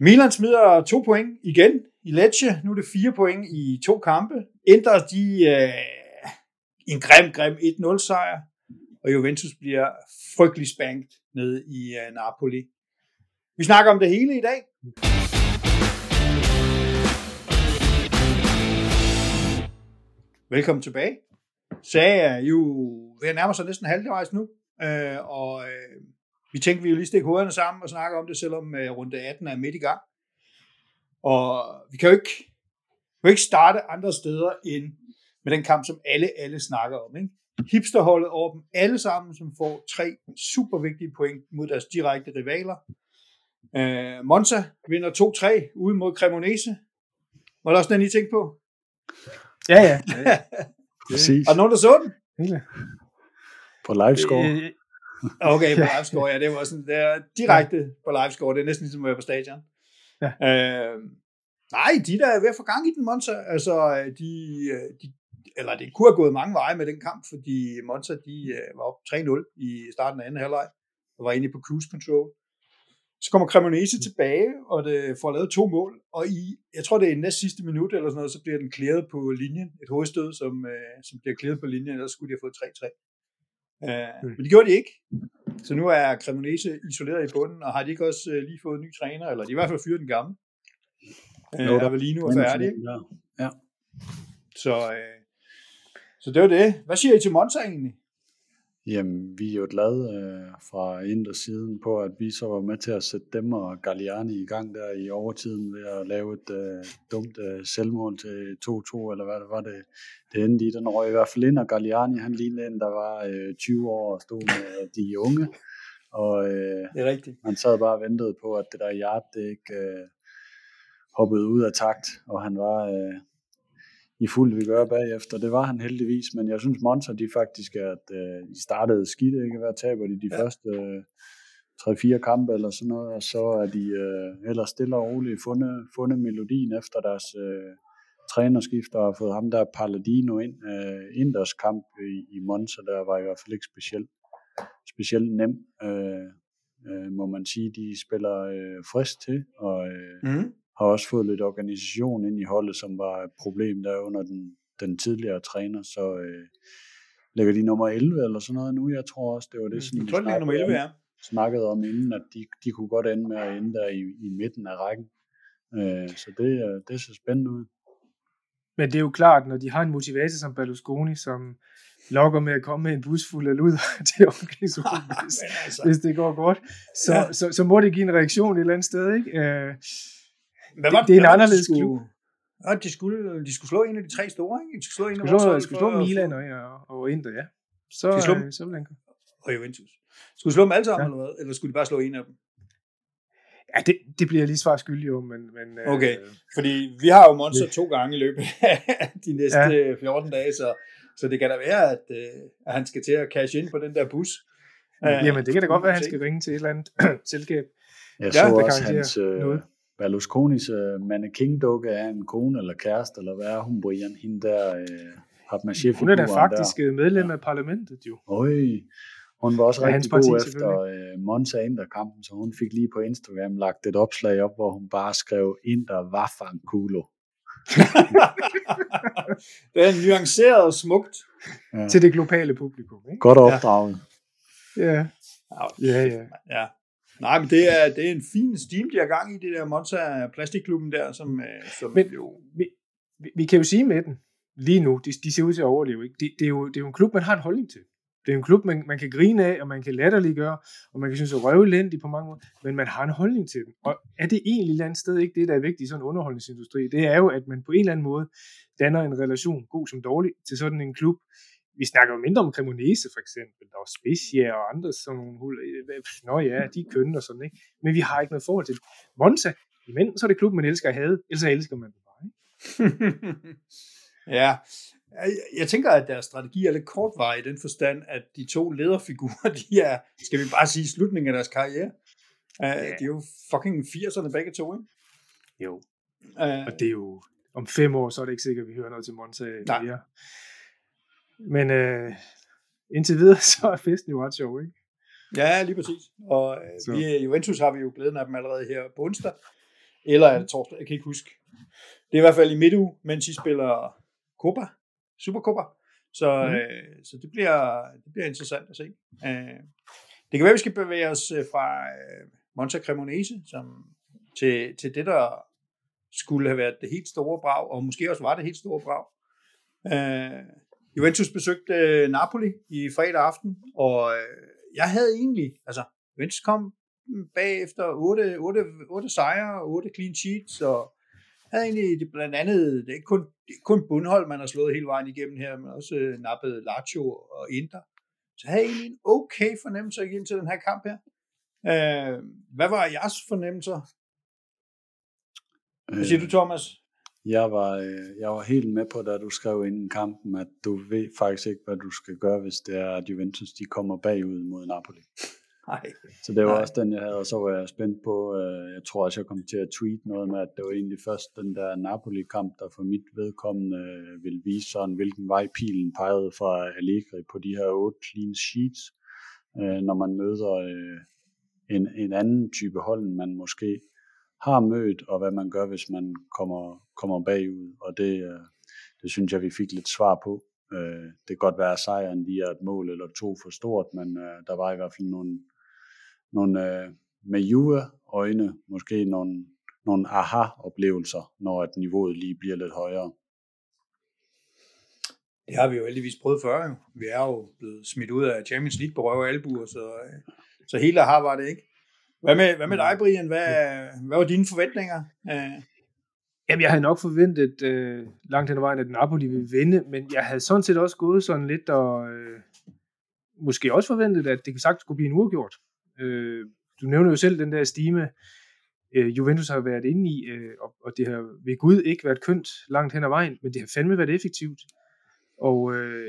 Milan smider to point igen i Lecce. Nu er det fire point i to kampe. Inter de øh, en grim, grim 1-0 sejr. Og Juventus bliver frygtelig spankt ned i øh, Napoli. Vi snakker om det hele i dag. Velkommen tilbage. Sagde jo vi nærmer sig næsten halvvejs nu, øh, og øh, vi tænkte, vi jo lige stikke hovederne sammen og snakke om det, selvom øh, runde 18 er midt i gang. Og vi kan jo ikke, vi kan ikke starte andre steder end med den kamp, som alle, alle snakker om. Ikke? Hipsterholdet over dem alle sammen, som får tre super vigtige point mod deres direkte rivaler. Øh, Monza vinder 2-3 ude mod Cremonese. Var der også den, I tænkte på? Ja, ja. ja. Præcis. Er der nogen, der så den? Hele. På livescore. Øh, Okay, på livescore, ja, det var sådan, det er direkte på livescore, det er næsten ligesom at være på stadion. Ja. Øh, nej, de der er ved at få gang i den, Monza, altså, de, de, eller det kunne have gået mange veje med den kamp, fordi Monza, de øh, var op 3-0 i starten af anden halvleg, og var inde på cruise control. Så kommer Cremonese tilbage, og det får lavet to mål, og i, jeg tror det er i næst sidste minut, eller sådan noget, så bliver den klæret på linjen, et hovedstød, som, øh, som bliver klæret på linjen, ellers skulle de have fået 3-3. Uh, Mm. Men det gjorde de ikke. Så nu er Cremonese isoleret i bunden, og har de ikke også uh, lige fået en ny træner, eller de i hvert fald fyret den gamle. Jo. der var lige nu er færdig. ikke? Ja. Så, uh, så det var det. Hvad siger I til Monza egentlig? Jamen, vi er jo glade øh, fra Inter siden på, at vi så var med til at sætte dem og Galliani i gang der i overtiden ved at lave et øh, dumt øh, selvmål til 2-2, eller hvad det var, det, det endte i. Den røg i hvert fald ind, og Galliani han lignede en, der var øh, 20 år og stod med de unge. Og øh, Det er rigtigt. man sad bare og ventede på, at det der yard, det ikke øh, hoppede ud af takt, og han var øh, i fuld vigør bagefter. Det var han heldigvis, men jeg synes Monza, de faktisk er, at øh, de startede skidt, ikke? Hvad taber de de Ja. første øh, 3-4 kampe eller sådan noget, og så er de øh, ellers stille og roligt fundet, fundet melodien efter deres øh, trænerskifter og har fået ham der Palladino ind. Øh, Inders kamp i, i Monza, der var i hvert fald ikke specielt, specielt nem. Øh, øh, må man sige, de spiller øh, frisk til, og øh, Mm. Har også fået lidt organisation ind i holdet, som var et problem der under den, den tidligere træner, så øh, ligger de nummer 11 eller sådan noget nu, jeg tror også, det var det, sådan, Jeg tror, det er nummer 11, ja. snakkede om inden, at de, de kunne godt ende med at ende der i, i midten af rækken. Øh, så det, øh, det ser spændende ud. Men det er jo klart, når de har en motivator som Berlusconi, som lokker med at komme med en bus fuld af luder til organisationen, hvis, altså, hvis det går godt, så, Ja. ja. så, så må det give en reaktion et eller andet sted. Ikke? Øh, hvad det- det er en var anderledes de skulle, klub. Ja, de skulle, de skulle slå en af de tre store, ikke? De skulle slå en af skulle Monza skulle for- slå Milan for- og, og Inter, ja. Så, Skal slå dem? øh, så vil den komme. og Juventus. Skulle de slå dem alle sammen, Ja. eller hvad? Eller skulle de bare slå en af dem? Ja, det, det bliver jeg lige svar skyldig om, men... men øh, Okay. Fordi vi har jo Monster to gange i løbet af de næste ja. 14 dage, så, så det kan da være, at, øh, at han skal til at cash ind på den der bus. Øh, Jamen, det kan da godt være, at han skal ringe til et eller andet selskab. Jeg Ja, så det også hans øh, noget. Berlusconis øh, mannequin-dukke af en kone eller kæreste, eller hvad er hun, Brian? Hende der øh, papmaché Hun er da faktisk øh, medlem af parlamentet, jo. Øj, hun var også Ja, ja, rigtig parti god efter øh, Monza Inter-kampen, så hun fik lige på Instagram lagt et opslag op, hvor hun bare skrev Inter Waffan Kulo. det er nuanceret og smukt. Ja. Til det globale publikum, ikke? Godt opdraget. Ja, ja, ja. ja. Nej, men det er, det er en fin steam, de har gang i, det der Monza Plastikklubben der, som, øh, som Men- jo... Vi, vi, vi kan jo sige med den, lige nu, de, de ser ud til at overleve, ikke? Det, det, er jo, det er jo en klub, man har en holdning til. Det er en klub, man, man kan grine af, og man kan latterliggøre, og man kan synes at røvelændig på mange måder, men man har en holdning til den. Og er det egentlig et eller andet sted ikke det, der er vigtigt i sådan en underholdningsindustri? Det er jo, at man på en eller anden måde danner en relation, god som dårlig, til sådan en klub. Vi snakker jo mindre om Cremonese for eksempel, der er Spezia og andre sådan nogle hul. Nå ja, de er kønne og sådan, ikke? Men vi har ikke noget forhold til det. Monza, men så er det klub, man elsker at have, ellers så elsker man det bare, ikke? ja, jeg, tænker, at deres strategi er lidt kortvarig i den forstand, at de to lederfigurer, de er, skal vi bare sige, slutningen af deres karriere. Uh, de er jo fucking 80'erne begge to, ikke? Jo. Uh, Og det er jo, om fem år, så er det ikke sikkert, at vi hører noget til Monza Nej. mere. Men øh, indtil videre, så er festen jo ret sjov, ikke? Ja, lige præcis. Og øh, vi, Juventus har vi jo glæden af dem allerede her på onsdag. Eller er det torsdag? Jeg kan ikke huske. Det er i hvert fald i midtuge, mens I spiller Copa, Supercopa. Så, mm. øh, så det, bliver, det bliver interessant at se. Øh, det kan være, at vi skal bevæge os øh, fra øh, Monza Cremonese som, til, til det, der skulle have været det helt store brag, og måske også var det helt store brag. Øh, Juventus besøgte øh, Napoli i fredag aften, og øh, jeg havde egentlig, altså Juventus kom bagefter 8, 8, 8 sejre og 8 clean sheets, og havde egentlig det blandt andet, det er ikke kun, det er kun bundhold, man har slået hele vejen igennem her, men også øh, nappet Lazio og Inter. Så jeg havde egentlig en okay fornemmelse igen til den her kamp her. Øh, hvad var jeres fornemmelser? Hvad siger du, Thomas? Jeg var, øh, jeg var helt med på, da du skrev inden kampen, at du ved faktisk ikke, hvad du skal gøre, hvis det er, at Juventus de kommer bagud mod Napoli. Nej. Så det var Nej. også den, jeg havde, og så var jeg spændt på, øh, jeg tror også, jeg kom til at tweet noget med, at det var egentlig først den der Napoli-kamp, der for mit vedkommende øh, ville vise sådan, hvilken vej pilen pegede fra Allegri på de her otte clean sheets, når man møder en, en anden type hold, man måske har mødt, og hvad man gør, hvis man kommer, kommer bagud. Og det, øh, det synes jeg, vi fik lidt svar på. Øh, det kan godt være, at sejren lige er et mål eller to for stort, men øh, der var i hvert fald nogle, nogle øh, med Juve-øjne, måske nogle, nogle aha-oplevelser, når at niveauet lige bliver lidt højere. Det har vi jo heldigvis prøvet før. Jo. Vi er jo blevet smidt ud af Champions League på røve og albuer, så, øh, så helt har var det ikke. Hvad med, hvad med dig, Brian? Hvad, hvad var dine forventninger? Øh, Jamen, jeg havde nok forventet øh, langt hen ad vejen, at Napoli ville vinde, men jeg havde sådan set også gået sådan lidt og øh, måske også forventet, at det sagtens skulle blive en uafgjort. Øh, du nævner jo selv den der stime, øh, Juventus har været inde i, øh, og, og det har ved Gud ikke været kønt langt hen ad vejen, men det har fandme været effektivt. Og øh,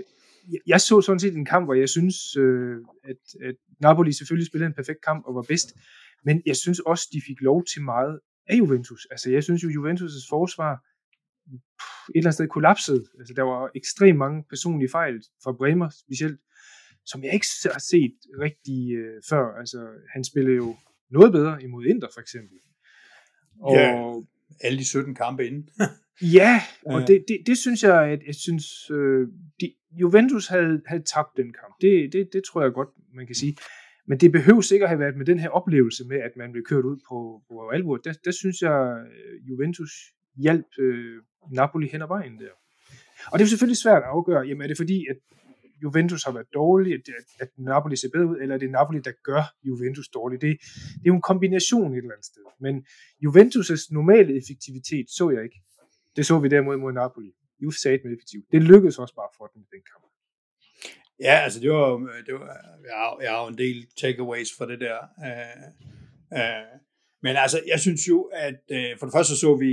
jeg- jeg så sådan set en kamp, hvor jeg synes, øh, at, at Napoli selvfølgelig spillede en perfekt kamp og var bedst, men jeg synes også, de fik lov til meget af Juventus. Altså jeg synes jo, Juventus' forsvar pff, et eller andet sted kollapsede. Altså der var ekstremt mange personlige fejl fra Bremer specielt, som jeg ikke har set rigtig øh, før. Altså han spillede jo noget bedre imod Inter for eksempel. Og, Ja. alle de 17 kampe inden. Ja, og det, det, det synes jeg, at jeg synes, øh, de, Juventus havde, havde tabt den kamp. Det, det, det tror jeg godt, man kan sige. Men det behøver sikkert have været med den her oplevelse med, at man blev kørt ud på, på alvor. Der, der synes jeg, øh, Juventus hjalp øh, Napoli hen ad vejen der. Og det er selvfølgelig svært at afgøre, jamen er det fordi, at Juventus har været dårlig, at, at, Napoli ser bedre ud, eller er det Napoli, der gør Juventus dårlig? Det, det er jo en kombination et eller andet sted. Men Juventus' normale effektivitet så jeg ikke. Det så vi derimod mod Napoli. Juve sagde med effektivt. Det lykkedes også bare for dem i den kamp. Ja, altså det var, øh, det var øh, jeg, har, jeg har jo en del takeaways for det der. Uh, uh, men altså, jeg synes jo, at uh, for det første så, så vi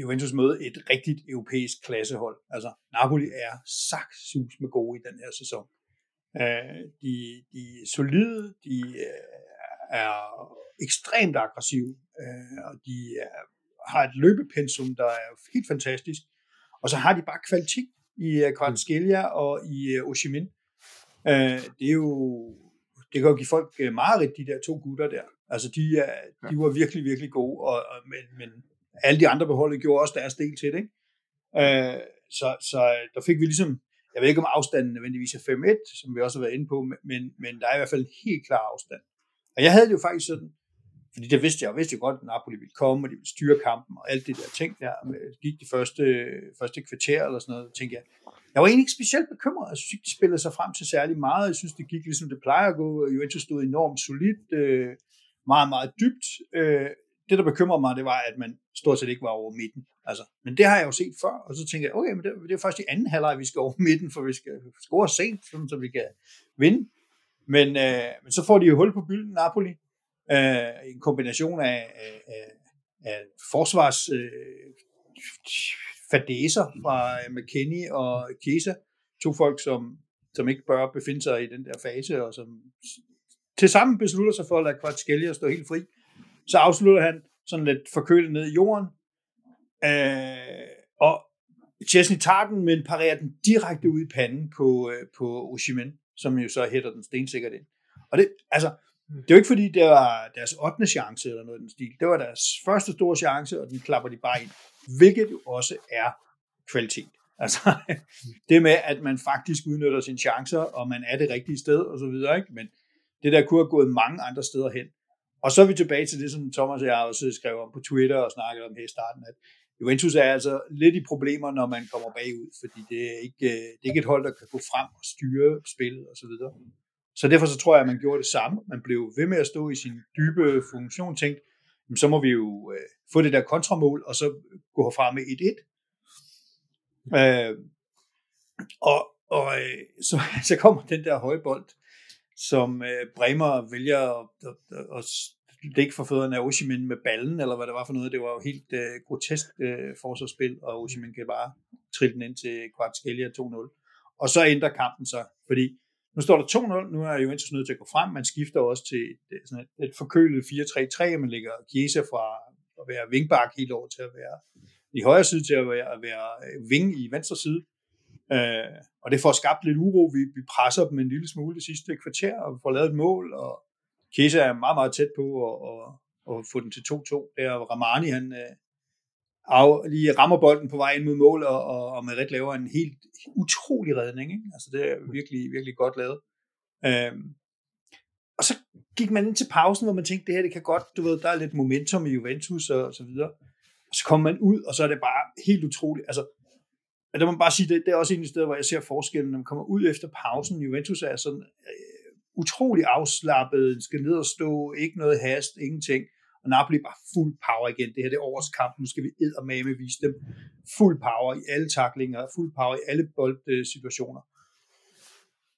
Juventus møde et rigtigt europæisk klassehold. Altså, Napoli er saksus med gode i den her sæson. Uh, de, de er solide, de uh, er ekstremt aggressive, uh, og de er, har et løbepensum, der er helt fantastisk. Og så har de bare kvalitet i Kvartskelia og i uh, Oshimin. Uh, det er jo det kan jo give folk uh, meget de der to gutter der. Altså de, er, de var virkelig, virkelig gode, og, og, men, men alle de andre beholdet gjorde også deres del til det. Ikke? Uh, så, så der fik vi ligesom, jeg ved ikke om afstanden nødvendigvis er 5-1, som vi også har været inde på, men, men der er i hvert fald en helt klar afstand. Og jeg havde det jo faktisk sådan, fordi det vidste jeg, jeg vidste jo godt, at Napoli ville komme, og de ville styre kampen, og alt det der ting der, med, gik de første, første kvarter eller sådan noget, tænkte jeg, jeg var egentlig ikke specielt bekymret. Jeg synes ikke, de spillede sig frem til særlig meget. Jeg synes, det gik ligesom det plejer at gå. Juventus stod enormt solidt, øh, meget, meget dybt. Øh, det, der bekymrede mig, det var, at man stort set ikke var over midten. Altså, men det har jeg jo set før, og så tænker jeg, okay, men det, det er først i anden halvleg, vi skal over midten, for vi skal score sent, sådan, så vi kan vinde. Men, øh, men så får de jo hul på bylden, Napoli. Øh, en kombination af, af, af, af forsvars øh, fadæser fra øh, McKinney og Chiesa. To folk, som, som ikke bør befinde sig i den der fase, og som til sammen beslutter sig for at lade Kvartskelia stå helt fri. Så afslutter han sådan lidt forkølet ned i jorden. Øh, og Chesney tager den, men parerer den direkte ud i panden på, øh, på Oshimen, som jo så hætter den stensikkert ind. Og det, altså, det er jo ikke fordi, det var deres 8. chance eller noget i den stil. Det var deres første store chance, og den klapper de bare ind. Hvilket jo også er kvalitet. Altså, det med, at man faktisk udnytter sine chancer, og man er det rigtige sted, og så videre, ikke? Men det der kunne have gået mange andre steder hen. Og så er vi tilbage til det, som Thomas og jeg også skrev om på Twitter og snakkede om her i starten, at Juventus er altså lidt i problemer, når man kommer bagud, fordi det er ikke, det er ikke et hold, der kan gå frem og styre spillet og så videre. Så derfor så tror jeg, at man gjorde det samme. Man blev ved med at stå i sin dybe funktion, tænkte, så må vi jo øh, få det der kontramål, og så gå herfra med 1-1. Øh, og og øh, så, så kommer den der høje bold, som øh, Bremer vælger at, at, at, at ligge for fødderne af Oshimin med ballen, eller hvad det var for noget. Det var jo helt øh, grotesk øh, forsvarsspil, og Oshimin kan bare trille den ind til Kvartskelia 2-0. Og så ændrer kampen sig, fordi nu står der 2-0, nu er Juventus nødt til at gå frem, man skifter også til et, øh, sådan et, et forkølet 4-3-3, man lægger Chiesa fra at være vingbak helt over til at være i højre side til at være, at være øh, ving i venstre side. Øh, og det får skabt lidt uro. Vi, vi presser dem en lille smule det sidste kvarter, og får lavet et mål, og Chiesa er meget, meget tæt på at, at, at få den til 2-2. Der Ramani, han øh, af, lige rammer bolden på vej ind mod mål, og, og, og Merit laver en helt utrolig redning. Ikke? Altså, det er virkelig, virkelig godt lavet. Øhm, og så gik man ind til pausen, hvor man tænkte, det her det kan godt, du ved, der er lidt momentum i Juventus og, og så videre. Og så kommer man ud, og så er det bare helt utroligt. Altså, der må man bare sige, det, det er også en af de steder, hvor jeg ser forskellen, når man kommer ud efter pausen. Juventus er sådan øh, utrolig afslappet, skal ned og stå, ikke noget hast, ingenting. Og Napoli bare fuld power igen. Det her det er årets kamp. Nu skal vi med vise dem fuld power i alle taklinger, fuld power i alle boldsituationer.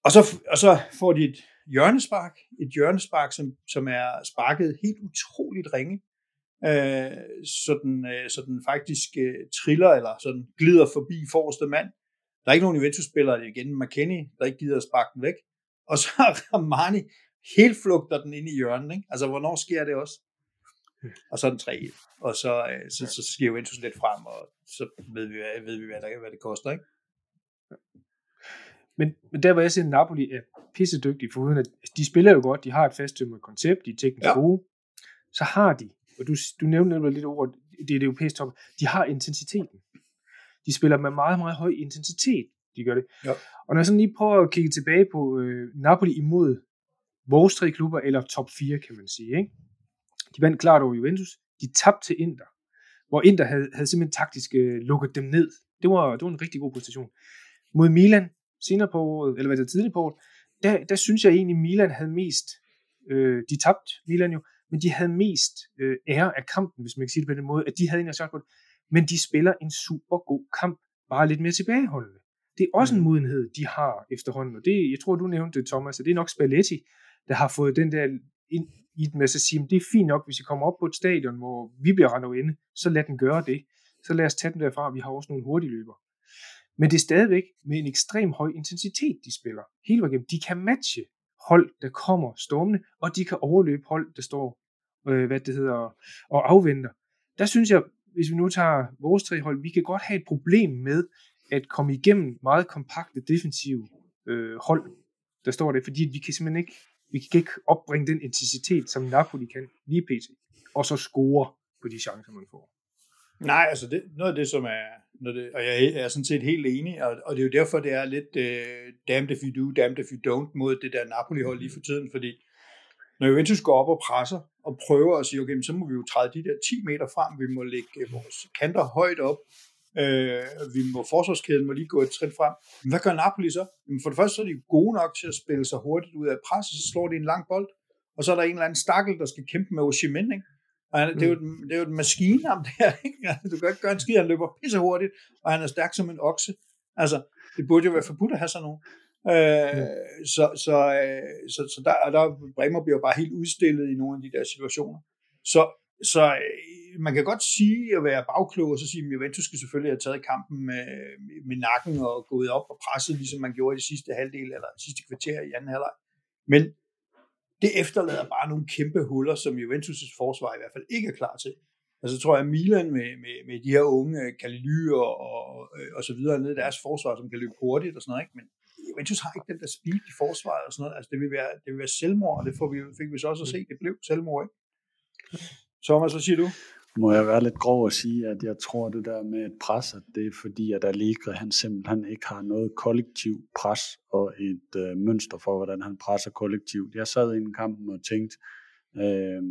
Og så, og så får de et hjørnespark, et hjørnespark, som, som er sparket helt utroligt ringe, øh, så, den, øh, så den faktisk øh, triller, eller sådan glider forbi forreste mand. Der er ikke nogen Juventus-spillere igen, McKenny, der ikke gider at sparke den væk. Og så Ramani helt flugter den ind i hjørnet. Ikke? Altså, hvornår sker det også? Og så er den 3 og så, øh, så, så sker Juventus lidt frem, og så ved vi, ved vi hvad, der, hvad det koster, ikke? Men, men der hvor jeg siger, at Napoli er pissedygtige, for uden at de spiller jo godt, de har et fasttømret koncept, de er teknisk ja. gode, så har de, og du, du nævnte nemlig lidt over, det er det europæiske top, de har intensiteten. De spiller med meget, meget høj intensitet, de gør det. Ja. Og når jeg sådan lige prøver at kigge tilbage på øh, Napoli imod vores tre klubber, eller top 4, kan man sige, ikke? De vandt klart over Juventus. De tabte til Inter, hvor Inter havde, havde simpelthen taktisk øh, lukket dem ned. Det var, det var en rigtig god position. Mod Milan, senere på året, eller hvad det tidligt på året, der, der synes jeg egentlig, Milan havde mest, øh, de tabte Milan jo, men de havde mest øh, ære af kampen, hvis man kan sige det på den måde, at de havde en på det. Men de spiller en super god kamp, bare lidt mere tilbageholdende. Det er også en mm. modenhed, de har efterhånden, og det, jeg tror, du nævnte det, Thomas, at det er nok Spalletti, der har fået den der ind, i det med at sige, det er fint nok, hvis I kommer op på et stadion, hvor vi bliver rendt inde, så lad den gøre det. Så lad os tage den derfra, vi har også nogle hurtige løber. Men det er stadigvæk med en ekstrem høj intensitet, de spiller. Hele igennem. De kan matche hold, der kommer stormende, og de kan overløbe hold, der står, øh, hvad det hedder, og afventer. Der synes jeg, hvis vi nu tager vores tre hold, vi kan godt have et problem med at komme igennem meget kompakte defensive øh, hold, der står der, fordi vi kan simpelthen ikke vi kan ikke opbringe den intensitet, som Napoli kan lige pt. Og så score på de chancer, man får. Nej, altså det, noget af det, som er, noget det, og jeg er sådan set helt enig, og, og det er jo derfor, det er lidt uh, damned if you do, damned if you don't mod det der Napoli-hold lige for tiden, fordi når Juventus går op og presser og prøver at sige, okay, så må vi jo træde de der 10 meter frem, vi må lægge vores kanter højt op, Øh, vi må, forsvarskæden må lige gå et skridt frem. Men hvad gør Napoli så? Jamen for det første så er de gode nok til at spille sig hurtigt ud af pres, og så slår de en lang bold, og så er der en eller anden stakkel, der skal kæmpe med Oshimen, ikke? Og han, det, er jo, mm. det er jo en maskine om det her, ikke? Du kan ikke gøre en skid, han løber pisse hurtigt, og han er stærk som en okse. Altså, det burde jo være forbudt at have sådan nogen. Øh, ja. Så, så, øh, så, så der, der Bremer bliver bare helt udstillet i nogle af de der situationer. Så, så øh, man kan godt sige at være bagklog, og så sige, at Juventus skal selvfølgelig have taget kampen med, med nakken og gået op og presset, ligesom man gjorde i de sidste halvdel eller sidste kvarter i anden halvleg. Men det efterlader bare nogle kæmpe huller, som Juventus' forsvar i hvert fald ikke er klar til. Altså tror jeg, Milan med, med, med de her unge øh, Kalily og, og, og så videre ned i deres forsvar, som kan løbe hurtigt og sådan noget, ikke? men Juventus har ikke den der speed i forsvaret og sådan noget. Altså, det vil være, det vil være selvmord, og det får vi, fik vi så også at se. Det blev selvmord, ikke? Thomas, hvad siger du? Må jeg være lidt grov og sige, at jeg tror det der med et pres, at det er fordi, at Allegri han simpelthen ikke har noget kollektiv pres og et øh, mønster for, hvordan han presser kollektivt. Jeg sad i en kamp og tænkte, øh,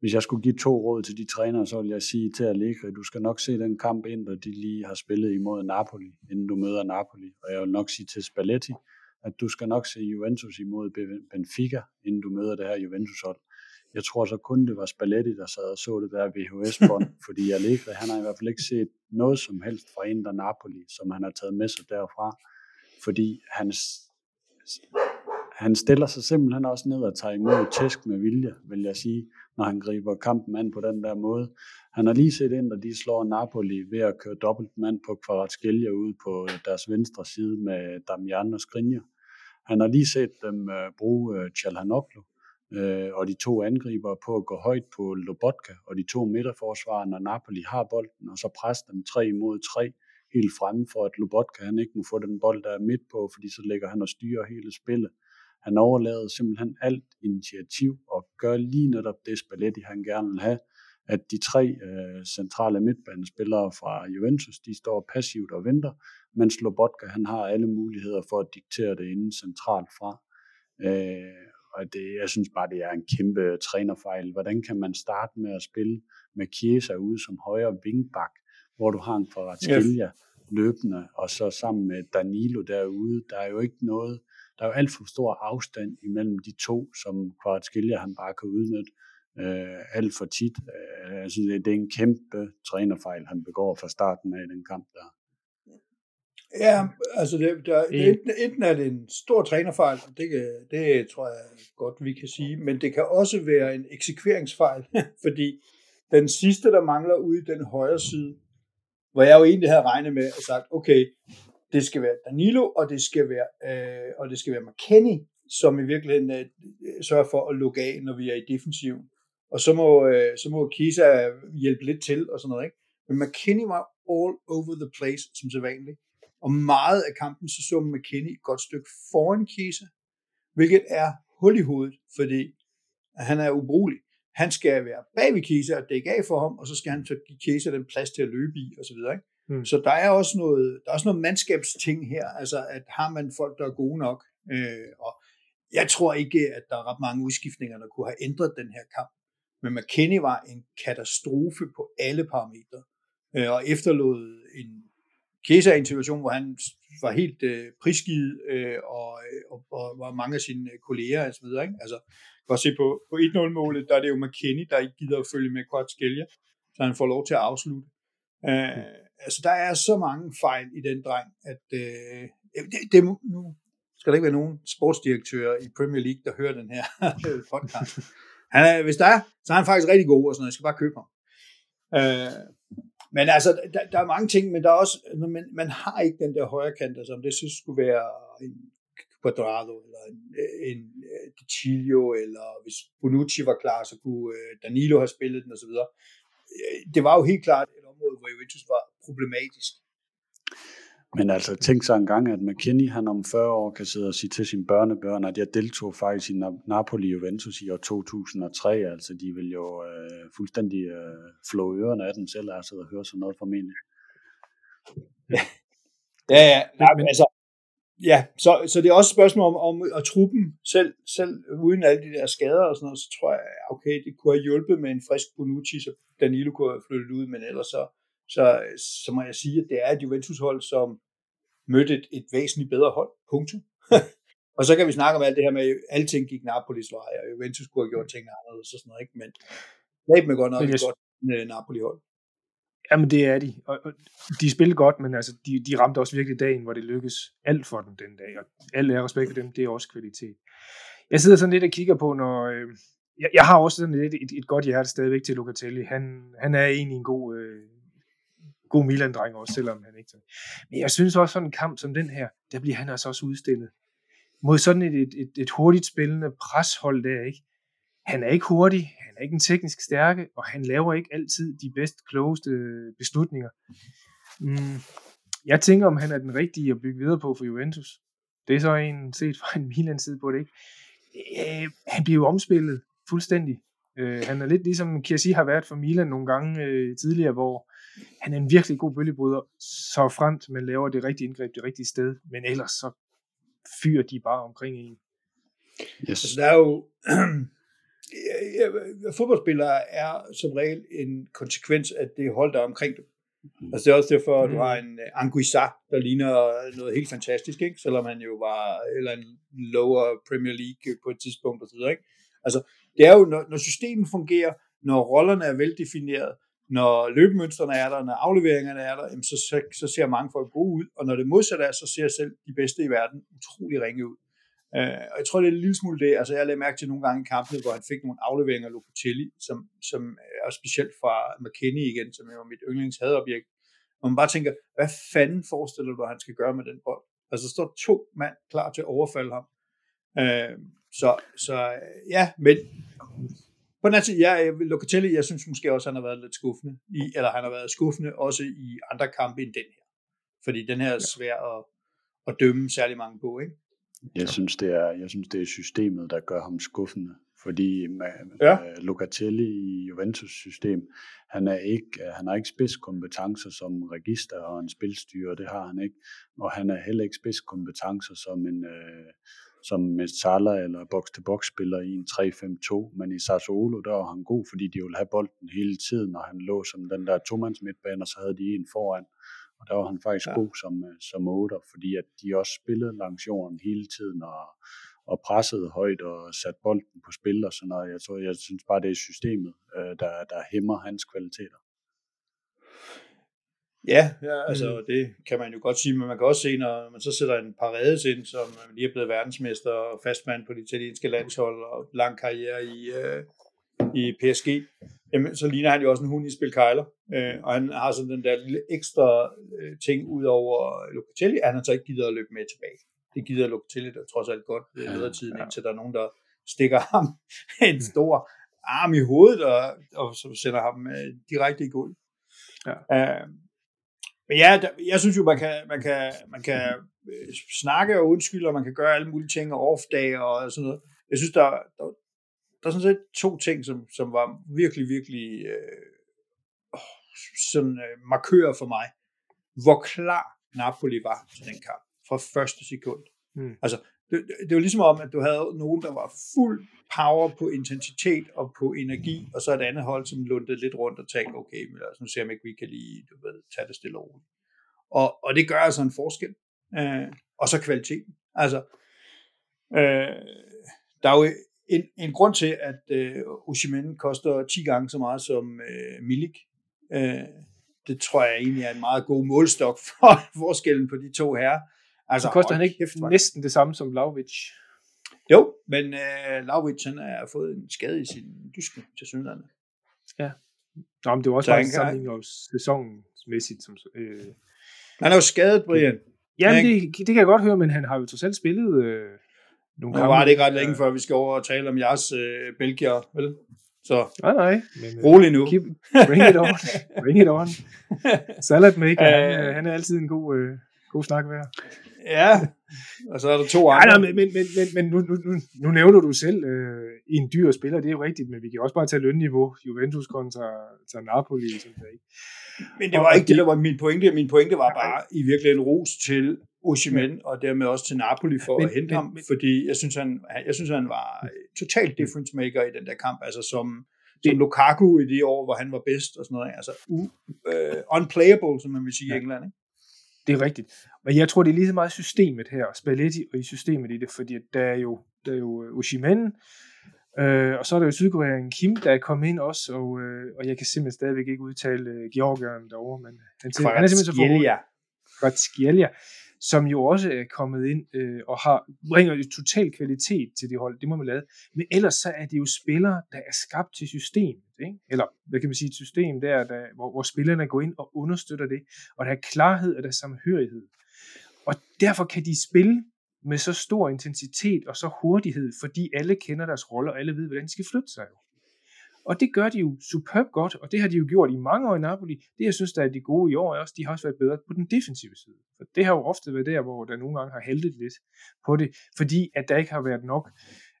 hvis jeg skulle give to råd til de trænere, så ville jeg sige til Allegri, du skal nok se den kamp ind, og de lige har spillet imod Napoli, inden du møder Napoli. Og jeg vil nok sige til Spalletti, at du skal nok se Juventus imod Benfica, inden du møder det her Juventus-hold. Jeg tror så kun, det var Spalletti, der sad og så det der VHS-bånd, fordi Allegri, han har i hvert fald ikke set noget som helst fra Inter Napoli, som han har taget med sig derfra, fordi hans, han stiller sig simpelthen også ned og tager imod tæsk med vilje, vil jeg sige, når han griber kampen an på den der måde. Han har lige set ind, at de slår Napoli ved at køre dobbelt mand på Kvaratskhelia ud på deres venstre side med Damian og Skriniar. Han har lige set dem uh, bruge uh, Chalhanoglu, øh, og de to angriber på at gå højt på Lobotka, og de to midterforsvarer, når Napoli har bolden, og så presse dem tre mod tre helt fremme, for at Lobotka han ikke må få den bold, der er midt på, fordi så lægger han og styrer hele spillet. Han overlader simpelthen alt initiativ og gør lige netop det Spalletti, han gerne vil have, at de tre øh, centrale midtbanespillere fra Juventus, de står passivt og venter, mens Lobotka han har alle muligheder for at diktere det inden centralt fra. Øh, og det, jeg synes bare, det er en kæmpe trænerfejl. Hvordan kan man starte med at spille med Chiesa ude som højre vingbak, hvor du har en Kvaratskhelia yes. løbende, og så sammen med Danilo derude, der er jo ikke noget, der er jo alt for stor afstand imellem de to, som Kvaratskhelia han bare kan udnytte øh, alt for tit. Øh, jeg synes, det, det er en kæmpe trænerfejl, han begår fra starten af den kamp der. Ja, altså det, der, det, enten, enten er det en stor trænerfejl, det, kan, det tror jeg godt, vi kan sige, men det kan også være en eksekveringsfejl, fordi den sidste, der mangler ude i den højre side, hvor jeg jo egentlig havde regnet med og sagt, okay, det skal være Danilo, og det skal være, øh, og det skal være McKenny, som i virkeligheden øh, sørger for at lukke af, når vi er i defensiven. Og så må, øh, så må Kisa hjælpe lidt til og sådan noget. Ikke? Men McKenny var all over the place, som sædvanligt. Og meget af kampen, så så McKinney et godt stykke foran Kisa, hvilket er hul i hovedet, fordi han er ubrugelig. Han skal være bag ved Kisa og dække af for ham, og så skal han give Kisa den plads til at løbe i, og så videre. Ikke? Mm. Så der er også noget, der er også noget mandskabsting her, altså at har man folk, der er gode nok, øh, og jeg tror ikke, at der er ret mange udskiftninger, der kunne have ændret den her kamp. Men McKinney var en katastrofe på alle parametre, øh, og efterlod en Kesa er en situation, hvor han var helt øh, prisgivet, øh, og, og, og, var mange af sine kolleger og så videre. Ikke? Altså, kan se på, på 1-0-målet, der er det jo McKenny, der ikke gider at følge med Kvartskælja, så han får lov til at afslutte. Øh, altså, der er så mange fejl i den dreng, at øh, det, det, nu skal der ikke være nogen sportsdirektører i Premier League, der hører den her podcast. Han er, hvis der er, så er han faktisk rigtig god og sådan noget. Jeg skal bare købe ham. Øh, men altså, der, der er mange ting, men der er også, man, man har ikke den der højre kant, altså om det synes skulle være en Quadrado, eller en, en øh, uh, Chilio, eller hvis Bonucci var klar, så kunne øh, Danilo have spillet den, osv. Øh, det var jo helt klart et område, hvor Juventus var problematisk. Men altså, tænk så en gang, at McKinney, han om 40 år kan sidde og sige til sine børnebørn, at jeg deltog faktisk i Napoli Juventus i år 2003. Altså, de vil jo øh, fuldstændig øh, flå ørerne af dem selv, altså at høre sådan noget formentlig. Ja, ja. Nej, men, altså, ja så, så det er også et spørgsmål om, om at truppen selv, selv uden alle de der skader og sådan noget, så tror jeg, okay, det kunne have hjulpet med en frisk Bonucci, så Danilo kunne have flyttet ud, men ellers så, så, så må jeg sige, at det er et Juventus-hold, som mødte et, et væsentligt bedre hold. Punktum. og så kan vi snakke om alt det her med, at alting gik Napolis vej, og Juventus kunne have gjort ting anderledes og sådan noget, ikke? men Laben er godt nok et godt uh, Napoli-hold. Jamen det er de, og, og de spillede godt, men altså, de, de ramte også virkelig dagen, hvor det lykkedes alt for dem den dag, og alt er respekt for dem, det er også kvalitet. Jeg sidder sådan lidt og kigger på, når, øh, jeg, jeg har også sådan lidt et, et godt hjerte stadigvæk til Locatelli. Han, han er egentlig en god, øh, god Milan-dreng også, selvom han ikke Men jeg synes også, sådan en kamp som den her, der bliver han altså også udstillet. Mod sådan et, et, et, et hurtigt spillende preshold der, ikke? Han er ikke hurtig, han er ikke en teknisk stærke, og han laver ikke altid de bedst klogeste beslutninger. Mm. Jeg tænker, om han er den rigtige at bygge videre på for Juventus. Det er så en set fra en Milan side på det, ikke? Øh, han bliver jo omspillet fuldstændig. Øh, han er lidt ligesom Kiasi har været for Milan nogle gange øh, tidligere, hvor han er en virkelig god bølgebryder, så fremt man laver det rigtige indgreb det rigtige sted, men ellers så fyrer de bare omkring en. Yes. Altså, der er jo... fodboldspillere er som regel en konsekvens af det hold, der er omkring dem. Mm. Altså det er også derfor, at du har en uh, Anguissa, der ligner noget helt fantastisk, ikke? selvom han jo var eller en lower Premier League på et tidspunkt osv. Ikke? Altså det er jo, når, når systemet fungerer, når rollerne er veldefineret, når løbemønstrene er der, når afleveringerne er der, så, så, så ser mange folk gode ud, og når det modsatte er, så ser selv de bedste i verden utrolig ringe ud. Øh, og jeg tror, det er en lille smule det, altså jeg lagde mærke til nogle gange i kampene, hvor han fik nogle afleveringer af Locatelli, som, som er specielt fra McKinney igen, som er mit yndlingshadobjekt. og man bare tænker, hvad fanden forestiller du, at han skal gøre med den bold? Altså, der står to mand klar til at overfalde ham. Øh, så, så ja, men på den anden side, ja, Locatelli, jeg synes måske også, han har været lidt skuffende, i, eller han har været skuffende også i andre kampe end den her. Fordi den her er svær at, at dømme særlig mange på, ikke? Jeg synes, det er, jeg synes, det er systemet, der gør ham skuffende. Fordi med, ja. Locatelli i Juventus-system, han, er ikke, han har ikke spidskompetencer som register og en spilstyrer, det har han ikke. Og han er heller ikke spidskompetencer som en, øh, som Salah eller box-to-box spiller i en 3-5-2, men i Sassuolo, der var han god, fordi de ville have bolden hele tiden, og han lå som den der tomands midtbane, og så havde de en foran. Og der var han faktisk ja. god som, øh, som otter, fordi at de også spillede langs jorden hele tiden og, og pressede højt og satte bolden på spil og sådan noget. Jeg, tror, jeg synes bare, det er systemet, øh, der, der hæmmer hans kvaliteter. Ja, ja altså mm. det kan man jo godt sige, men man kan også se, når man så sætter en parades ind, som lige er blevet verdensmester og fastmand på det italienske landshold og lang karriere i, øh, i PSG, jamen, så ligner han jo også en hund i spil kejler. Øh, og han har sådan den der lille ekstra øh, ting ud over Locatelli, at han så ikke gider at løbe med tilbage. Det gider Locatelli der trods alt godt ved ja, tiden, ja. indtil der er nogen, der stikker ham en stor arm i hovedet, og, og så sender ham øh, direkte i gulv. Ja. Øh, men ja, der, jeg synes jo, man kan, man kan, man kan øh, snakke og undskylde, og man kan gøre alle mulige ting og off-dag og sådan noget. Jeg synes, der, der, der er sådan set to ting, som, som var virkelig, virkelig øh, sådan øh, markører for mig, hvor klar Napoli var til den kamp fra første sekund. Mm. Altså, det, det var ligesom om, at du havde nogen, der var fuld power på intensitet og på energi, og så et andet hold, som lundede lidt rundt og tænkte, okay, men altså, nu ser vi ikke, vi kan lige du ved, tage det stille og roligt. Og, og det gør altså en forskel. Øh, og så kvaliteten. Altså, øh, der er jo en, en grund til, at øh, Oshimen koster 10 gange så meget som øh, Milik. Øh, det tror jeg egentlig er en meget god målstok for forskellen på de to herrer. Altså, så koster han ikke kæft, næsten det samme som Vlaovic? Jo, men øh, Vlaovic han har fået en skade i sin dyske til synligheden. Ja. Nå, men det var også bare en sammenligning sæsonsmæssigt. Som, øh... Han er jo skadet, Brian. Ja, det, det kan jeg godt høre, men han har jo totalt spillet øh, nogle Nu var det ikke ret længe, før vi skal over og tale om jeres øh, belgier, vel? Så nej, nej. Men, øh, rolig nu. Keep, bring it on. Bring it on. Salad maker, han, han er altid en god, øh, god snak værd. Ja, og så er der to andre. Ja, nej, men, men, men, men, nu, nu, nu, nu nævner du selv øh, en dyr spiller, det er jo rigtigt, men vi kan også bare tage lønniveau. Juventus kontra, kontra Napoli. Sådan der, ikke? Men det var og ikke det, der var min pointe. Min pointe var bare i virkeligheden en ros til Osimhen, og dermed også til Napoli for men, at hente men, ham, men, fordi jeg synes, han, jeg synes, han var totalt difference maker i den der kamp, altså som, som Lukaku i de år, hvor han var bedst og sådan noget, altså uh, unplayable, som man vil sige ja. i England, ikke? Det er rigtigt. Men jeg tror, det er lige så meget systemet her, Spalletti og i systemet i det, fordi der er jo, der er jo Oshimen, øh, og så er der jo Sydkorean Kim, der er kommet ind også, og, øh, og jeg kan simpelthen stadigvæk ikke udtale øh, Georgieren derovre, men han, han er simpelthen så forhåbentlig. Kvaratskhelia som jo også er kommet ind øh, og har bringer jo total kvalitet til det hold, det må man lade. Men ellers så er det jo spillere, der er skabt til systemet, ikke? eller hvad kan man sige, et system der, der hvor, hvor spillerne går ind og understøtter det, og der er klarhed og der er samhørighed. Og derfor kan de spille med så stor intensitet og så hurtighed, fordi alle kender deres roller, og alle ved, hvordan de skal flytte sig. Jo. Og det gør de jo superb godt, og det har de jo gjort i mange år i Napoli. Det, jeg synes, der er de gode i år, er også, de har også været bedre på den defensive side. For det har jo ofte været der, hvor der nogle gange har heldet lidt på det, fordi at der ikke har været nok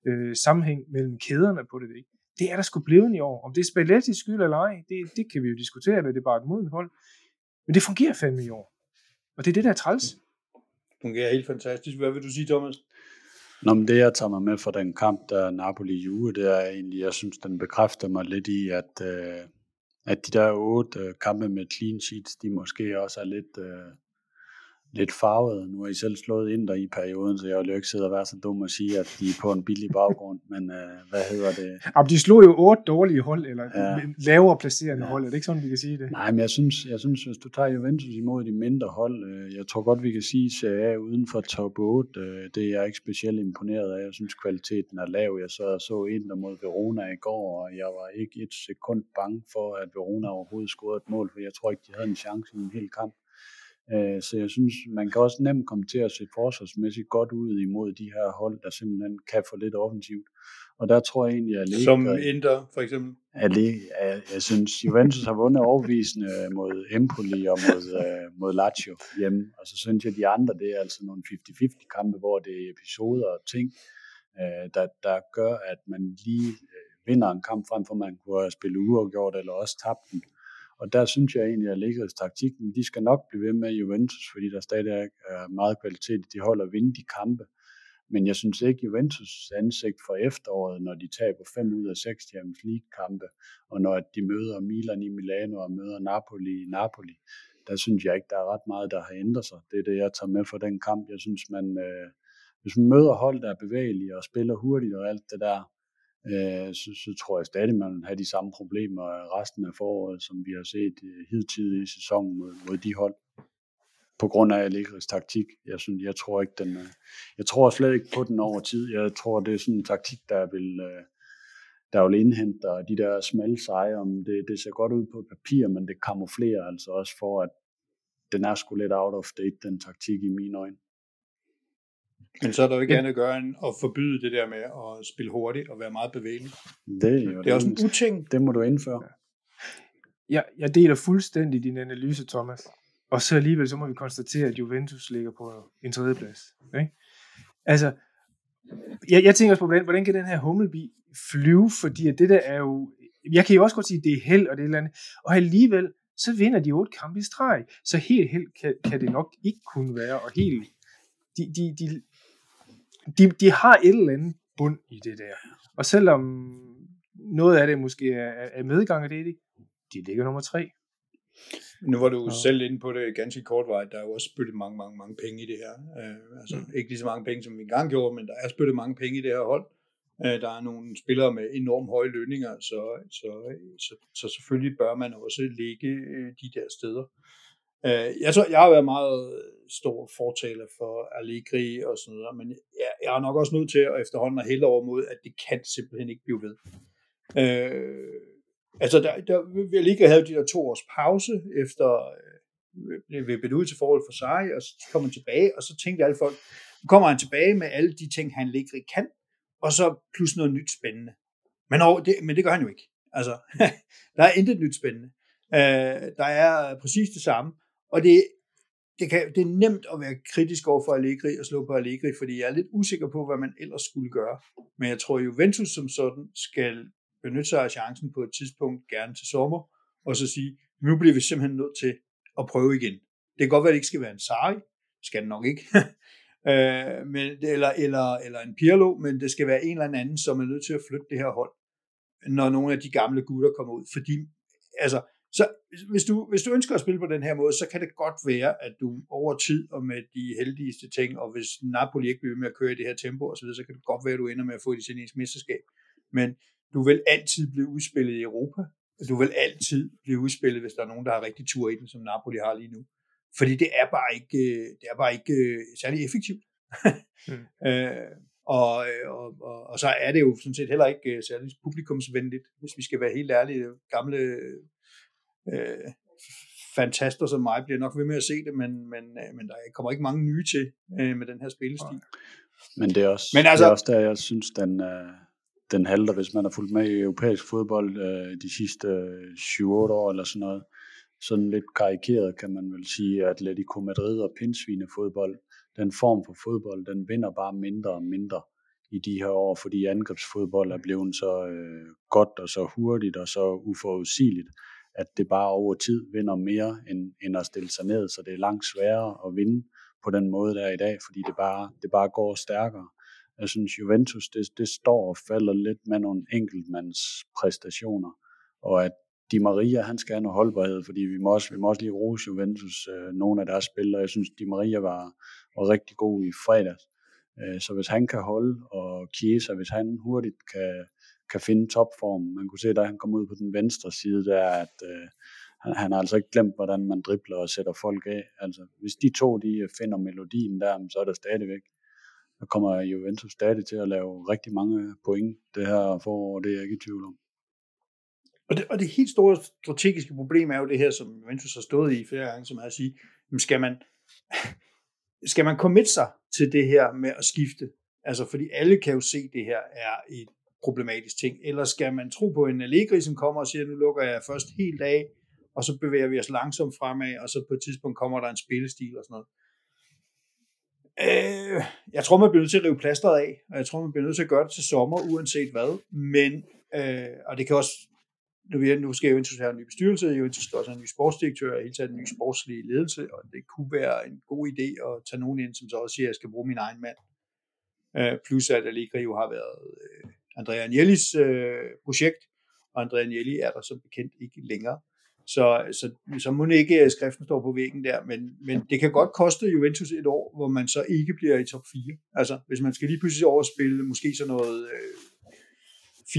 øh, sammenhæng mellem kæderne på det. Ikke? Det er der sgu blevet i år. Om det er Spalletti skyld eller ej, det, det kan vi jo diskutere, eller det er bare et modent hold. Men det fungerer fandme i år. Og det er det, der er træls. Det fungerer helt fantastisk. Hvad vil du sige, Thomas? Nå, men det jeg tager mig med for den kamp, der Napoli-Juve, det er egentlig, jeg synes, den bekræfter mig lidt i, at, øh, at de der otte øh, kampe med clean sheets, de måske også er lidt, øh, lidt farvet. Nu har I selv slået ind der i perioden, så jeg vil jo ikke sidde og være så dum og sige, at de er på en billig baggrund, men øh, hvad hedder det? Jamen, de slog jo otte dårlige hold, eller ja. lavere placerende ja. hold, er det ikke sådan, vi kan sige det? Nej, men jeg synes, jeg synes, hvis du tager Juventus imod de mindre hold, øh, jeg tror godt, vi kan sige, at A uden for top 8, øh, det er jeg ikke specielt imponeret af. Jeg synes, kvaliteten er lav. Jeg så, så ind der mod Verona i går, og jeg var ikke et sekund bange for, at Verona overhovedet scorede et mål, for jeg tror ikke, de havde en chance i en hel kamp. Øh, så jeg synes, man kan også nemt komme til at se forsvarsmæssigt godt ud imod de her hold, der simpelthen kan få lidt offensivt. Og der tror jeg egentlig, at Allegri... Som Inter, for eksempel? Allegri, jeg, jeg synes, Juventus har vundet overvisende mod Empoli og mod, uh, mod Lazio hjemme. Og så synes jeg, at de andre, det er altså nogle 50-50 kampe, hvor det er episoder og ting, uh, der, der gør, at man lige uh, vinder en kamp, frem for man kunne have spillet uafgjort eller også tabt den. Og der synes jeg egentlig, at Lakers taktikken, de skal nok blive ved med Juventus, fordi der stadig er meget kvalitet i de hold at vinde de kampe. Men jeg synes ikke, Juventus ansigt for efteråret, når de taber 5 ud af 6 Champions League-kampe, og når de møder Milan i Milano og møder Napoli i Napoli, der synes jeg ikke, der er ret meget, der har ændret sig. Det er det, jeg tager med for den kamp. Jeg synes, man, øh, hvis man møder hold, der er bevægelige og spiller hurtigt og alt det der, øh, så, så tror jeg stadig, man vil have de samme problemer resten af foråret, som vi har set øh, i sæsonen mod, mod de hold. På grund af Allegris taktik. Jeg, synes, jeg tror ikke, den, øh, jeg tror slet ikke på den over tid. Jeg tror, det er sådan en taktik, der vil, øh, der vil indhente de der smalle sejre. Om det, det ser godt ud på papir, men det kamuflerer altså også for, at den er sgu lidt out of date, den taktik i mine øjne. Men så er der jo ikke ja. andet at gøre end at forbyde det der med at spille hurtigt og være meget bevægelig. Det er, jo det er også en uting. Det må du indføre. Ja. Jeg, jeg deler fuldstændig din analyse, Thomas. Og så alligevel, så må vi konstatere, at Juventus ligger på en tredjeplads. Ikke? Altså, jeg, jeg tænker også på, hvordan, hvordan kan den her hummelbi flyve, fordi at det der er jo, jeg kan jo også godt sige, at det er held og det eller andet, og alligevel, så vinder de otte kampe i streg, så helt held kan, kan det nok ikke kunne være, og helt, de, de, de, de, de har et eller andet bund i det der. Og selvom noget af det måske er, er medgang af det, de ligger nummer tre. Nu var du ja. selv inde på det ganske kortvarigt. Der er jo også spyttet mange, mange, mange penge i det her. Uh, altså mm. ikke lige så mange penge, som vi engang gjorde, men der er spyttet mange penge i det her hold. Uh, der er nogle spillere med enormt høje lønninger, så, så, så, så selvfølgelig bør man også ligge uh, de der steder. Uh, jeg tror, jeg har været meget stor fortaler for Allegri og sådan noget, men jeg, jeg er nok også nødt til at efterhånden at hælde over mod, at det kan simpelthen ikke blive ved. Øh, Altså, der, der vi lige havde de der to års pause efter øh, ved ud til forhold for sig, og så kommer han tilbage, og så tænkte alle folk, nu kommer han tilbage med alle de ting, han Allegri kan, og så plus noget nyt spændende. Men, og, det, men det gør han jo ikke. Altså, der er intet nyt spændende. Øh, der er præcis det samme, og det, det, kan, det er nemt at være kritisk over for Allegri og slå på Allegri, fordi jeg er lidt usikker på, hvad man ellers skulle gøre. Men jeg tror, Juventus som sådan skal benytte sig af chancen på et tidspunkt, gerne til sommer, og så sige, nu bliver vi simpelthen nødt til at prøve igen. Det kan godt være, at det ikke skal være en Sarri, skal det nok ikke, øh, men, eller, eller, eller en Pirlo, men det skal være en eller anden, som er nødt til at flytte det her hold, når nogle af de gamle gutter kommer ud. Fordi, altså, så hvis du, hvis du ønsker at spille på den her måde, så kan det godt være, at du over tid og med de heldigste ting, og hvis Napoli ikke bliver med at køre i det her tempo osv., så, så kan det godt være, at du ender med at få et italiensk mesterskab. Men du vil altid blive udspillet i Europa. Du vil altid blive udspillet, hvis der er nogen, der har rigtig tur i den, som Napoli har lige nu. Fordi det er bare ikke, det er bare ikke øh, særlig effektivt. mm. øh, og, og, og, og så er det jo sådan set heller ikke øh, særlig publikumsvenligt, hvis vi skal være helt ærlige. Gamle øh, fantaster som mig bliver nok ved med at se det, men, men, men der kommer ikke mange nye til øh, med den her spillestil. Men det er også, men altså, det er også der, jeg synes, den, den halter, hvis man har fulgt med i europæisk fodbold øh, de sidste 7-8 år eller sådan noget. Sådan lidt karikeret kan man vel sige, at Atletico Madrid og pindsvinefodbold, den form for fodbold, den vinder bare mindre og mindre i de her år, fordi angrebsfodbold er blevet så øh, godt og så hurtigt og så uforudsigeligt, at det bare over tid vinder mere end, end at stille sig ned, så det er langt sværere at vinde på den måde der i dag, fordi det bare, det bare går stærkere. Jeg synes, Juventus, det, det står og falder lidt med nogle enkeltmands præstationer, og at Di Maria, han skal have noget holdbarhed, fordi vi må også, vi må også lige rose Juventus, øh, nogle af deres spillere. Jeg synes, Di Maria var, var rigtig god i fredags. Øh, så hvis han kan holde, og Chiesa, hvis han hurtigt kan, kan finde topform, man kunne se, da han kom ud på den venstre side, der at øh, han, han har altså ikke glemt, hvordan man dribler og sætter folk af. Altså, hvis de to de øh, finder melodien der, så er der stadigvæk der kommer Juventus stadig til at lave rigtig mange point det her forår, det er jeg ikke i tvivl om. Og det, og det helt store strategiske problem er jo det her, som Juventus har stået i flere gange, som er at sige, skal man, skal man commit sig til det her med at skifte? Altså, fordi alle kan jo se, at det her er et problematisk ting. Eller skal man tro på en Allegri, som kommer og siger, nu lukker jeg først helt af, og så bevæger vi os langsomt fremad, og så på et tidspunkt kommer der en spillestil og sådan noget. Øh, jeg tror, man bliver nødt til at rive plasteret af, og jeg tror, man bliver nødt til at gøre det til sommer, uanset hvad. Men, øh, og det kan også, nu, nu skal jo have en ny bestyrelse, jo skal også have en ny sportsdirektør, og hele taget en ny sportslig ledelse, og det kunne være en god idé at tage nogen ind, som så også siger, at jeg skal bruge min egen mand. Øh, plus at Allegri jo har været øh, Andrea Agnellis øh, projekt, og Andrea Agnelli er der som bekendt ikke længere. Så, så, så må ikke øh, skriften står på væggen der, men, men det kan godt koste Juventus et år, hvor man så ikke bliver i top 4. Altså, hvis man skal lige pludselig overspille måske sådan noget øh, 4-2-3-1,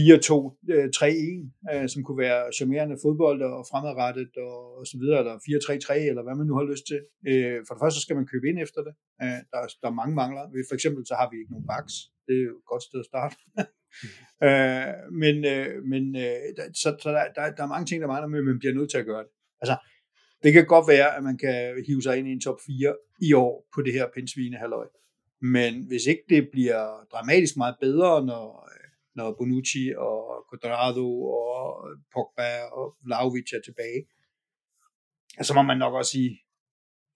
øh, øh, som kunne være charmerende fodbold og fremadrettet og, og så videre, eller 4-3-3, eller hvad man nu har lyst til. Øh, for det første så skal man købe ind efter det. Øh, der, der er mange mangler. For eksempel så har vi ikke nogen backs. Det er jo et godt sted at starte. Mm. øh, men øh, men øh, så, så der, der, der er mange ting, der mangler, men man bliver nødt til at gøre det. Altså, det kan godt være, at man kan hive sig ind i en top 4 i år på det her pinsvine halløj. Men hvis ikke det bliver dramatisk meget bedre, når når Bonucci og Quadrado og Pogba og Vlaovic er tilbage, så må man nok også sige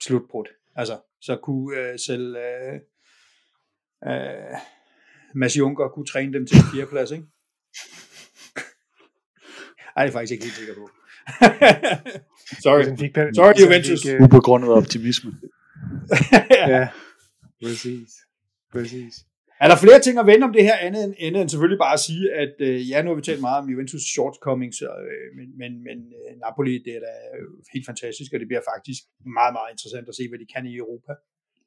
slutbrudt. Altså, så kunne øh, selv øh, øh, Mads Juncker kunne træne dem til en fjerdeplads, ikke? Ej, det er faktisk ikke helt sikker på. Sorry. Sorry, Juventus. Fik, uh... Ubegrundet optimisme. ja. ja, præcis. Præcis. Er der flere ting at vende om det her andet end, andet end selvfølgelig bare at sige, at øh, ja, nu har vi talt meget om Juventus shortcomings, øh, men, men, men øh, Napoli, det er da helt fantastisk, og det bliver faktisk meget, meget interessant at se, hvad de kan i Europa.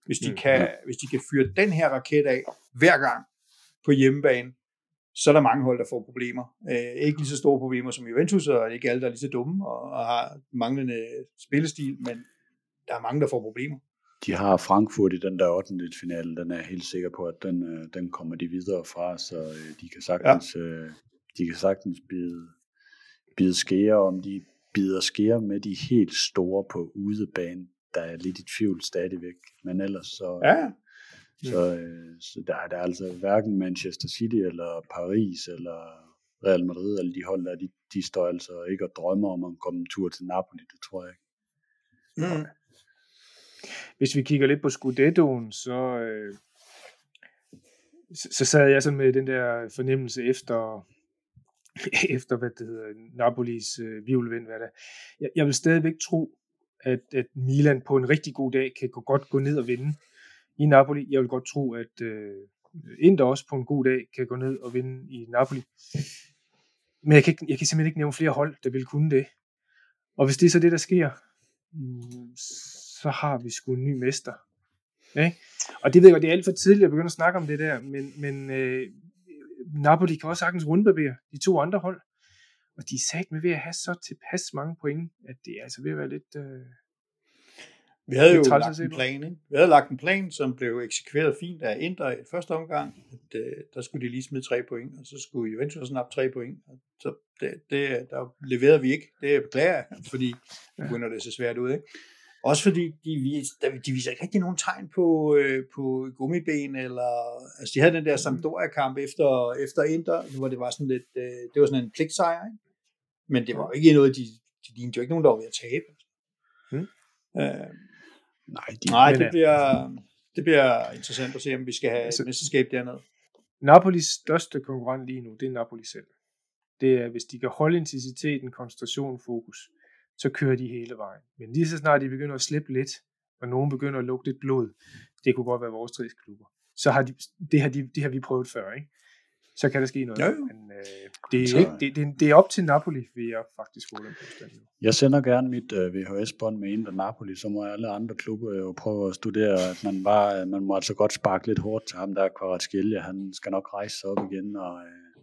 Hvis de, mm. kan, hvis de kan fyre den her raket af hver gang på hjemmebane, så er der mange hold, der får problemer. Øh, ikke lige så store problemer som Juventus, og ikke alle, der er lige så dumme og, og har manglende spillestil, men der er mange, der får problemer de har Frankfurt i den der 8. finale, den er jeg helt sikker på, at den, øh, den kommer de videre fra, så øh, de kan sagtens, ja. øh, de kan sagtens bide, bide skære, om de bider skære med de helt store på udebane, der er lidt i tvivl stadigvæk, men ellers så, ja. Så, øh, så der, der er altså hverken Manchester City eller Paris eller Real Madrid, eller de hold der, de, de står altså ikke og drømmer om at komme en tur til Napoli, det tror jeg ikke. Mm. Hvis vi kigger lidt på Scudettoen, så, øh, så sad jeg så med den der fornemmelse efter, efter hvad det hedder, Napolis øh, vivlvind, hvad der. Jeg, jeg vil stadigvæk tro, at, at Milan på en rigtig god dag kan gå, godt gå ned og vinde i Napoli. Jeg vil godt tro, at øh, Inter også på en god dag kan gå ned og vinde i Napoli. Men jeg kan, jeg kan simpelthen ikke nævne flere hold, der vil kunne det. Og hvis det er så det, der sker, mm, så har vi sgu en ny mester. Ikke? Og det ved jeg godt, det er alt for tidligt at begynde at snakke om det der, men, men øh, Napoli kan også sagtens rundbarbere de to andre hold. Og de er sat med ved at have så tilpas mange point, at det er altså ved at være lidt... Øh, vi havde jo lagt en plan, ikke? Vi havde lagt en plan, som blev eksekveret fint af Inter i første omgang. At, øh, der skulle de lige smide tre point, og så skulle Juventus snap tre point. Så det, det, der leverede vi ikke. Det beklager jeg, fordi nu begynder det så svært ud. Ikke? Også fordi de, vis- de viser ikke rigtig nogen tegn på, øh, på gummiben, eller, altså de havde den der Sampdoria-kamp efter, efter Inter, hvor det var sådan lidt, øh, det var sådan en pligtsejr, ikke? men det var jo ikke noget, de, de lignede jo ikke nogen, der var ved at tabe. Mm. Øh, Nej, de, nej, det øh, bliver, det bliver interessant at se, om vi skal have Altså- et mesterskab dernede. Napolis største konkurrent lige nu, det er Napoli selv. Det er, hvis de kan holde intensiteten, koncentration, fokus, så kører de hele vejen. Men lige så snart de begynder at slippe lidt, og nogen begynder at lugte lidt blod, det kunne godt være vores tre klubber. Så har de, det, har de, det har vi prøvet før, ikke? Så kan der ske noget. Jo, jo. Men øh, det, er Så- ikke, det, det, det, er op til Napoli, vil jeg faktisk holde en påstand nu. Jeg sender gerne mit øh, VHS-bånd med Inter Napoli, så må alle andre klubber jo prøve at studere, at man, bare, man må altså godt sparke lidt hårdt til ham der Kvaratskhelia. Han skal nok rejse sig op igen og, øh,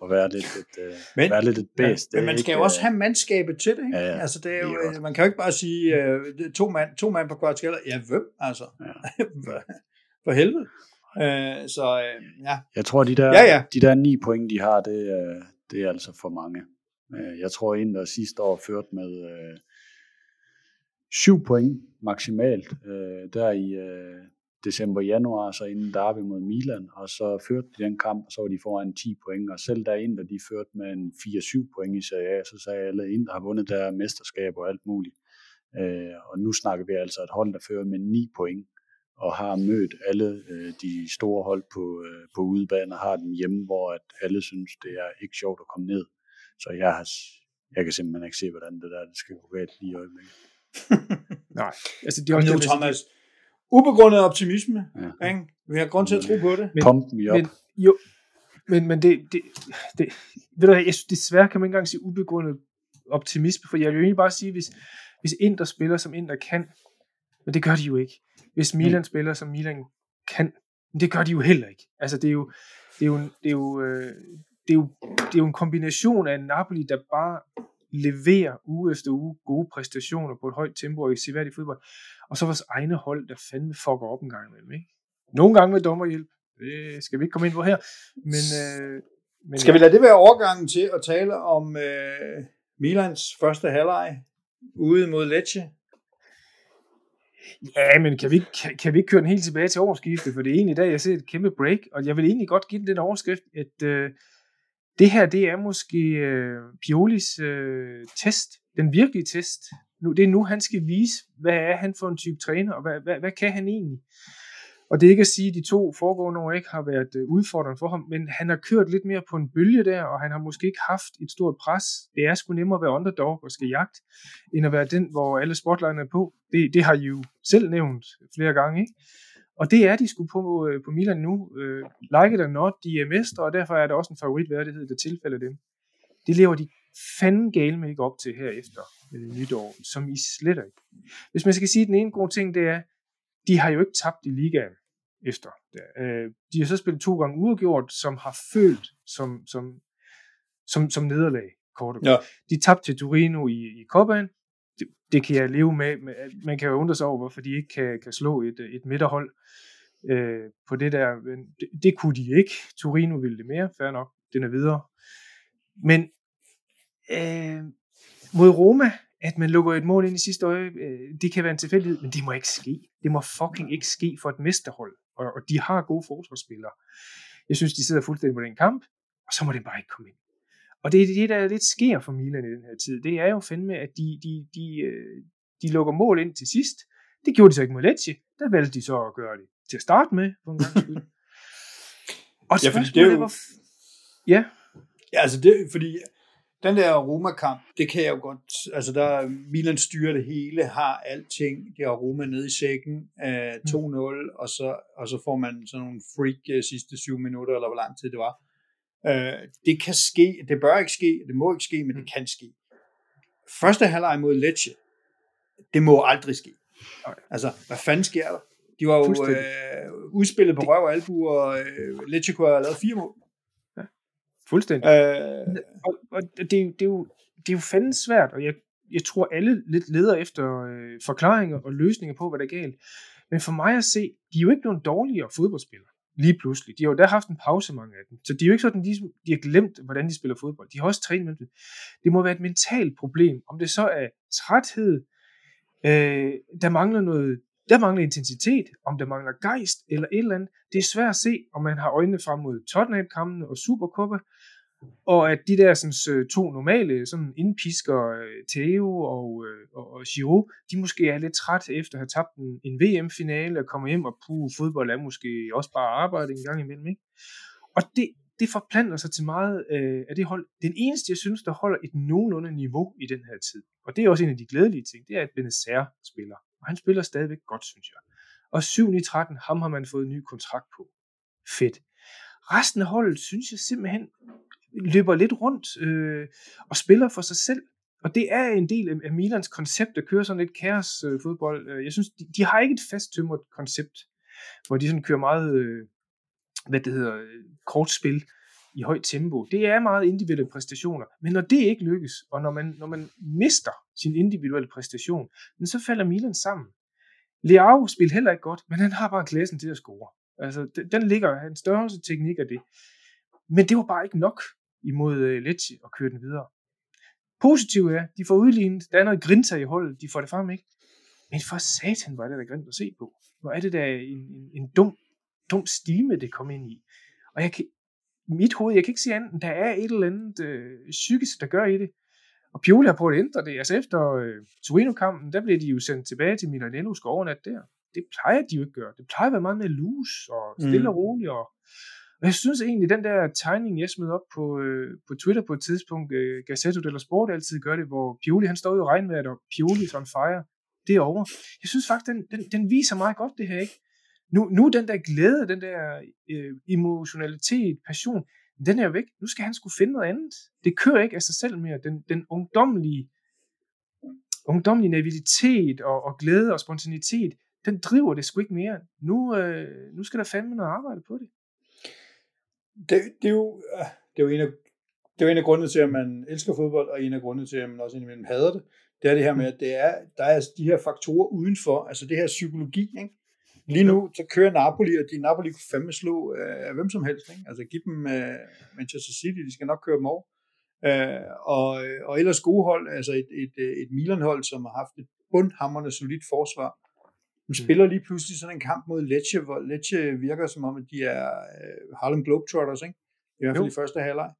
og være lidt et, øh, Men- være lidt et bedst. Men man skal jo også have mandskabet til det. Ikke? Ja, ja. Altså, det er jo, er godt. øh, man kan jo ikke bare sige øh, to mand, to mand på kvartskælder. Ja, hvem altså? Ja. for, for helvede. Øh, så øh, ja, Jeg tror, de der, Ja, ja. de der ni point, de har, det, er- det er altså for mange. Øh, Jeg tror, Inter sidste år ført med øh, syv point maksimalt, øh, der i øh, december-januar, så inden derby mod Milan, og så førte de den kamp, og så var de foran 10 point, og selv der Inter, de førte med en 4-7 point i Serie A, så sagde alle, at Inter har vundet der mesterskab og alt muligt. Øh, og nu snakker vi altså et hold, der fører med 9 point, og har mødt alle øh, de store hold på, øh, på udebane, og har dem hjemme, hvor at alle synes, det er ikke sjovt at komme ned. Så jeg, har, jeg kan simpelthen ikke se, hvordan det der det skal gå galt lige i øjeblikket. Nej, altså er også nu, det, Thomas. Ubegrundet optimisme. Ja. Ikke? Vi har grund til at tro på det. Men- Pump me up. Men, jo, men, men det, det, det, ved du hvad, jeg synes, desværre kan man ikke engang sige ubegrundet optimisme, for jeg vil jo egentlig bare sige, hvis, hvis Inter spiller, som Inter kan, men det gør de jo ikke. Hvis Milan spiller, som Milan kan, men det gør de jo heller ikke. Altså, det er jo, det er jo, det er jo, øh, det er jo, det er jo en kombination af Napoli, der bare leverer uge efter uge gode præstationer på et højt tempo og i seværdig fodbold, og så vores egne hold, der fandme fucker op en gang imellem. Ikke? Nogle gange med dommerhjælp, det skal vi ikke komme ind på her, men, øh, men Skal vi lade det være overgangen til at tale om øh, Milans første halvleg ude mod Lecce? Ja, men kan vi, ikke, kan, kan vi ikke køre den helt tilbage til overskiftet? For det er egentlig der, dag, jeg ser et kæmpe break, og jeg vil egentlig godt give den den overskrift, at øh, det her, det er måske øh, Piolis øh, test, den virkelige test. Nu, det er nu, han skal vise, hvad er han for en type træner, og hvad, hvad, hvad kan han egentlig? Og det er ikke at sige, at de to foregående år ikke har været øh, udfordrende for ham, men han har kørt lidt mere på en bølge der, og han har måske ikke haft et stort pres. Det er sgu nemmere at være underdog og skal jagt, end at være den, hvor alle spotlighterne er på. Det, det har I jo selv nævnt flere gange, ikke? Og det er de sgu på, øh, på Milan nu. Øh, like it or not, de er mestre, og derfor er der også en favoritværdighed, der tilfælder dem. Det lever de fanden gale med ikke op til her efter øh, nytår, som I slet ikke. Hvis man skal sige, at den ene gode ting, det er, de har jo ikke tabt i ligaen efter. Øh, de har så spillet to gange uafgjort, som har følt som, som, som, som nederlag, kort og. Ja. De tabte til Torino i, i Copaen. Det, det kan jeg leve med. Man kan jo undre sig over, hvorfor de ikke kan, kan slå et, et midterhold øh, på det der. Men det, det kunne de ikke. Torino ville det mere, fair nok. Den er videre. Men øh, mod Roma, at man lukker et mål ind i sidste øje, øh, det kan være en tilfældighed, men det må ikke ske. Det må fucking ikke ske for et mesterhold. Og, og de har gode forsvarsspillere. Jeg synes, de sidder fuldstændig på den kamp, og så må det bare ikke komme ind. Og det er det, der lidt sker for Milan i den her tid. Det er jo fandme, at de, de, de, øh, de lukker mål ind til sidst. Det gjorde de så ikke med Lecce. Der valgte de så at gøre det til at starte med, for en gang skyld. Og Ja, fordi det er jo- Ja, Ja, altså det, fordi den der Roma-kamp, det kan jeg jo godt, altså der Milan styrer det hele, har alting, de har Roma nede i sækken, øh, 2-0, og så, og så får man sådan nogle freak øh, sidste syv minutter, eller hvor lang tid det var. Øh, det kan ske, det bør ikke ske, det må ikke ske, men det kan ske. Første halvleg mod Lecce, det må aldrig ske. Altså, hvad fanden sker der? De var jo øh, udspillet på røv og albu, og øh, Lecce kunne have lavet fire mål. Fuldstændig. Øh, og, og det, er jo- det, er jo, det er jo fandme svært, og jeg, jeg tror alle lidt leder efter øh, forklaringer og løsninger på, hvad der er galt. Men for mig at se, de er jo ikke nogen dårligere fodboldspillere, lige pludselig. De har jo der haft en pause, mange af dem. Så de er jo ikke sådan, de, de har glemt, hvordan de spiller fodbold. De har også trænet med det. Det må være et mentalt problem. Om det så er træthed, Øh, der mangler noget, der mangler intensitet, om der mangler gejst eller et eller andet. Det er svært at se, om man har øjnene frem mod Tottenham-kampene og Supercup, og at de der sådan, øh, to normale sådan indpisker, øh, Theo og, øh, og, og Giroud, de måske er lidt træt efter at have tabt en, en VM-finale og kommer hjem og puh, fodbold er måske også bare arbejde en gang imellem. Ikke? Og det, det forplanter sig til meget øh, af det hold. Den eneste, jeg synes, der holder et nogenlunde niveau i den her tid, og det er også en af de glædelige ting, det er, at Benacer spiller. Og han spiller stadigvæk godt, synes jeg. Og 7 i 13, ham har man fået en ny kontrakt på. Fedt. Resten af holdet, synes jeg simpelthen, løber lidt rundt øh, og spiller for sig selv. Og det er en del af Milans koncept, at køre sådan lidt kaos øh, fodbold. Øh, jeg synes, de, de har ikke et fasttømret koncept, hvor de sådan kører meget, øh, hvad det hedder, øh, kortspil i højt tempo. Det er meget individuelle præstationer. Men når det ikke lykkes, og når man, når man mister sin individuelle præstation, så falder Milan sammen. Leao spiller heller ikke godt, men han har bare klassen til at score. Altså, den ligger, hans størrelse teknik af det. Men det var bare ikke nok imod øh, Lecce og køre den videre. Positivt er, de får udlignet, der er noget grinter i holdet, de får det frem, ikke? Men for satan, hvor er det da grimt at se på. Hvor er det der en, en, en dum, dum stime, det kom ind i. Og jeg kan, mit hoved, jeg kan ikke sige andet, der er et eller andet øh, psykisk, der gør i det. Og Pioli har prøvet at ændre det. Altså efter øh, Torino-kampen, der blev de jo sendt tilbage til Milanello skal overnat der. Det plejer de jo ikke at gøre. Det plejer at være meget mere loose og stille mm. og roligt. Og, og jeg synes egentlig, den der tegning, jeg smed op på, øh, på Twitter på et tidspunkt, øh, Gazzetto della Sport altid gør det, hvor Pioli han står i regnvejret, og Pioli on fire, det er over. Jeg synes faktisk, den, den, den viser meget godt det her, ikke? Nu, nu den der glæde, den der øh, emotionalitet, passion, den er væk. Nu skal han skulle finde noget andet. Det kører ikke af sig selv mere. Den, den ungdomlige, ungdomlige naivitet og, og glæde og spontanitet, den driver det sgu ikke mere. Nu, øh, nu skal der fandme noget arbejde på det. Det, det, er jo, øh, det er jo en af det er jo en af grundene til, at man elsker fodbold, og en af grundene til, at man også indimellem hader det. Det er det her med, at det er, der er de her faktorer udenfor, altså det her psykologi, ikke? Lige nu, så kører Napoli, og de Napoli kunne fandme slå øh, hvem som helst. Ikke? Altså give dem øh, Manchester City, de skal nok køre dem over. Øh, og, og ellers gode hold, altså et, et, et Milan-hold, som har haft et bundhammerne solidt forsvar, de mm. spiller lige pludselig sådan en kamp mod Lecce, hvor Lecce virker som om, at de er øh, Harlem Globetrotters, ikke? I hvert fald jo. i første halvleg.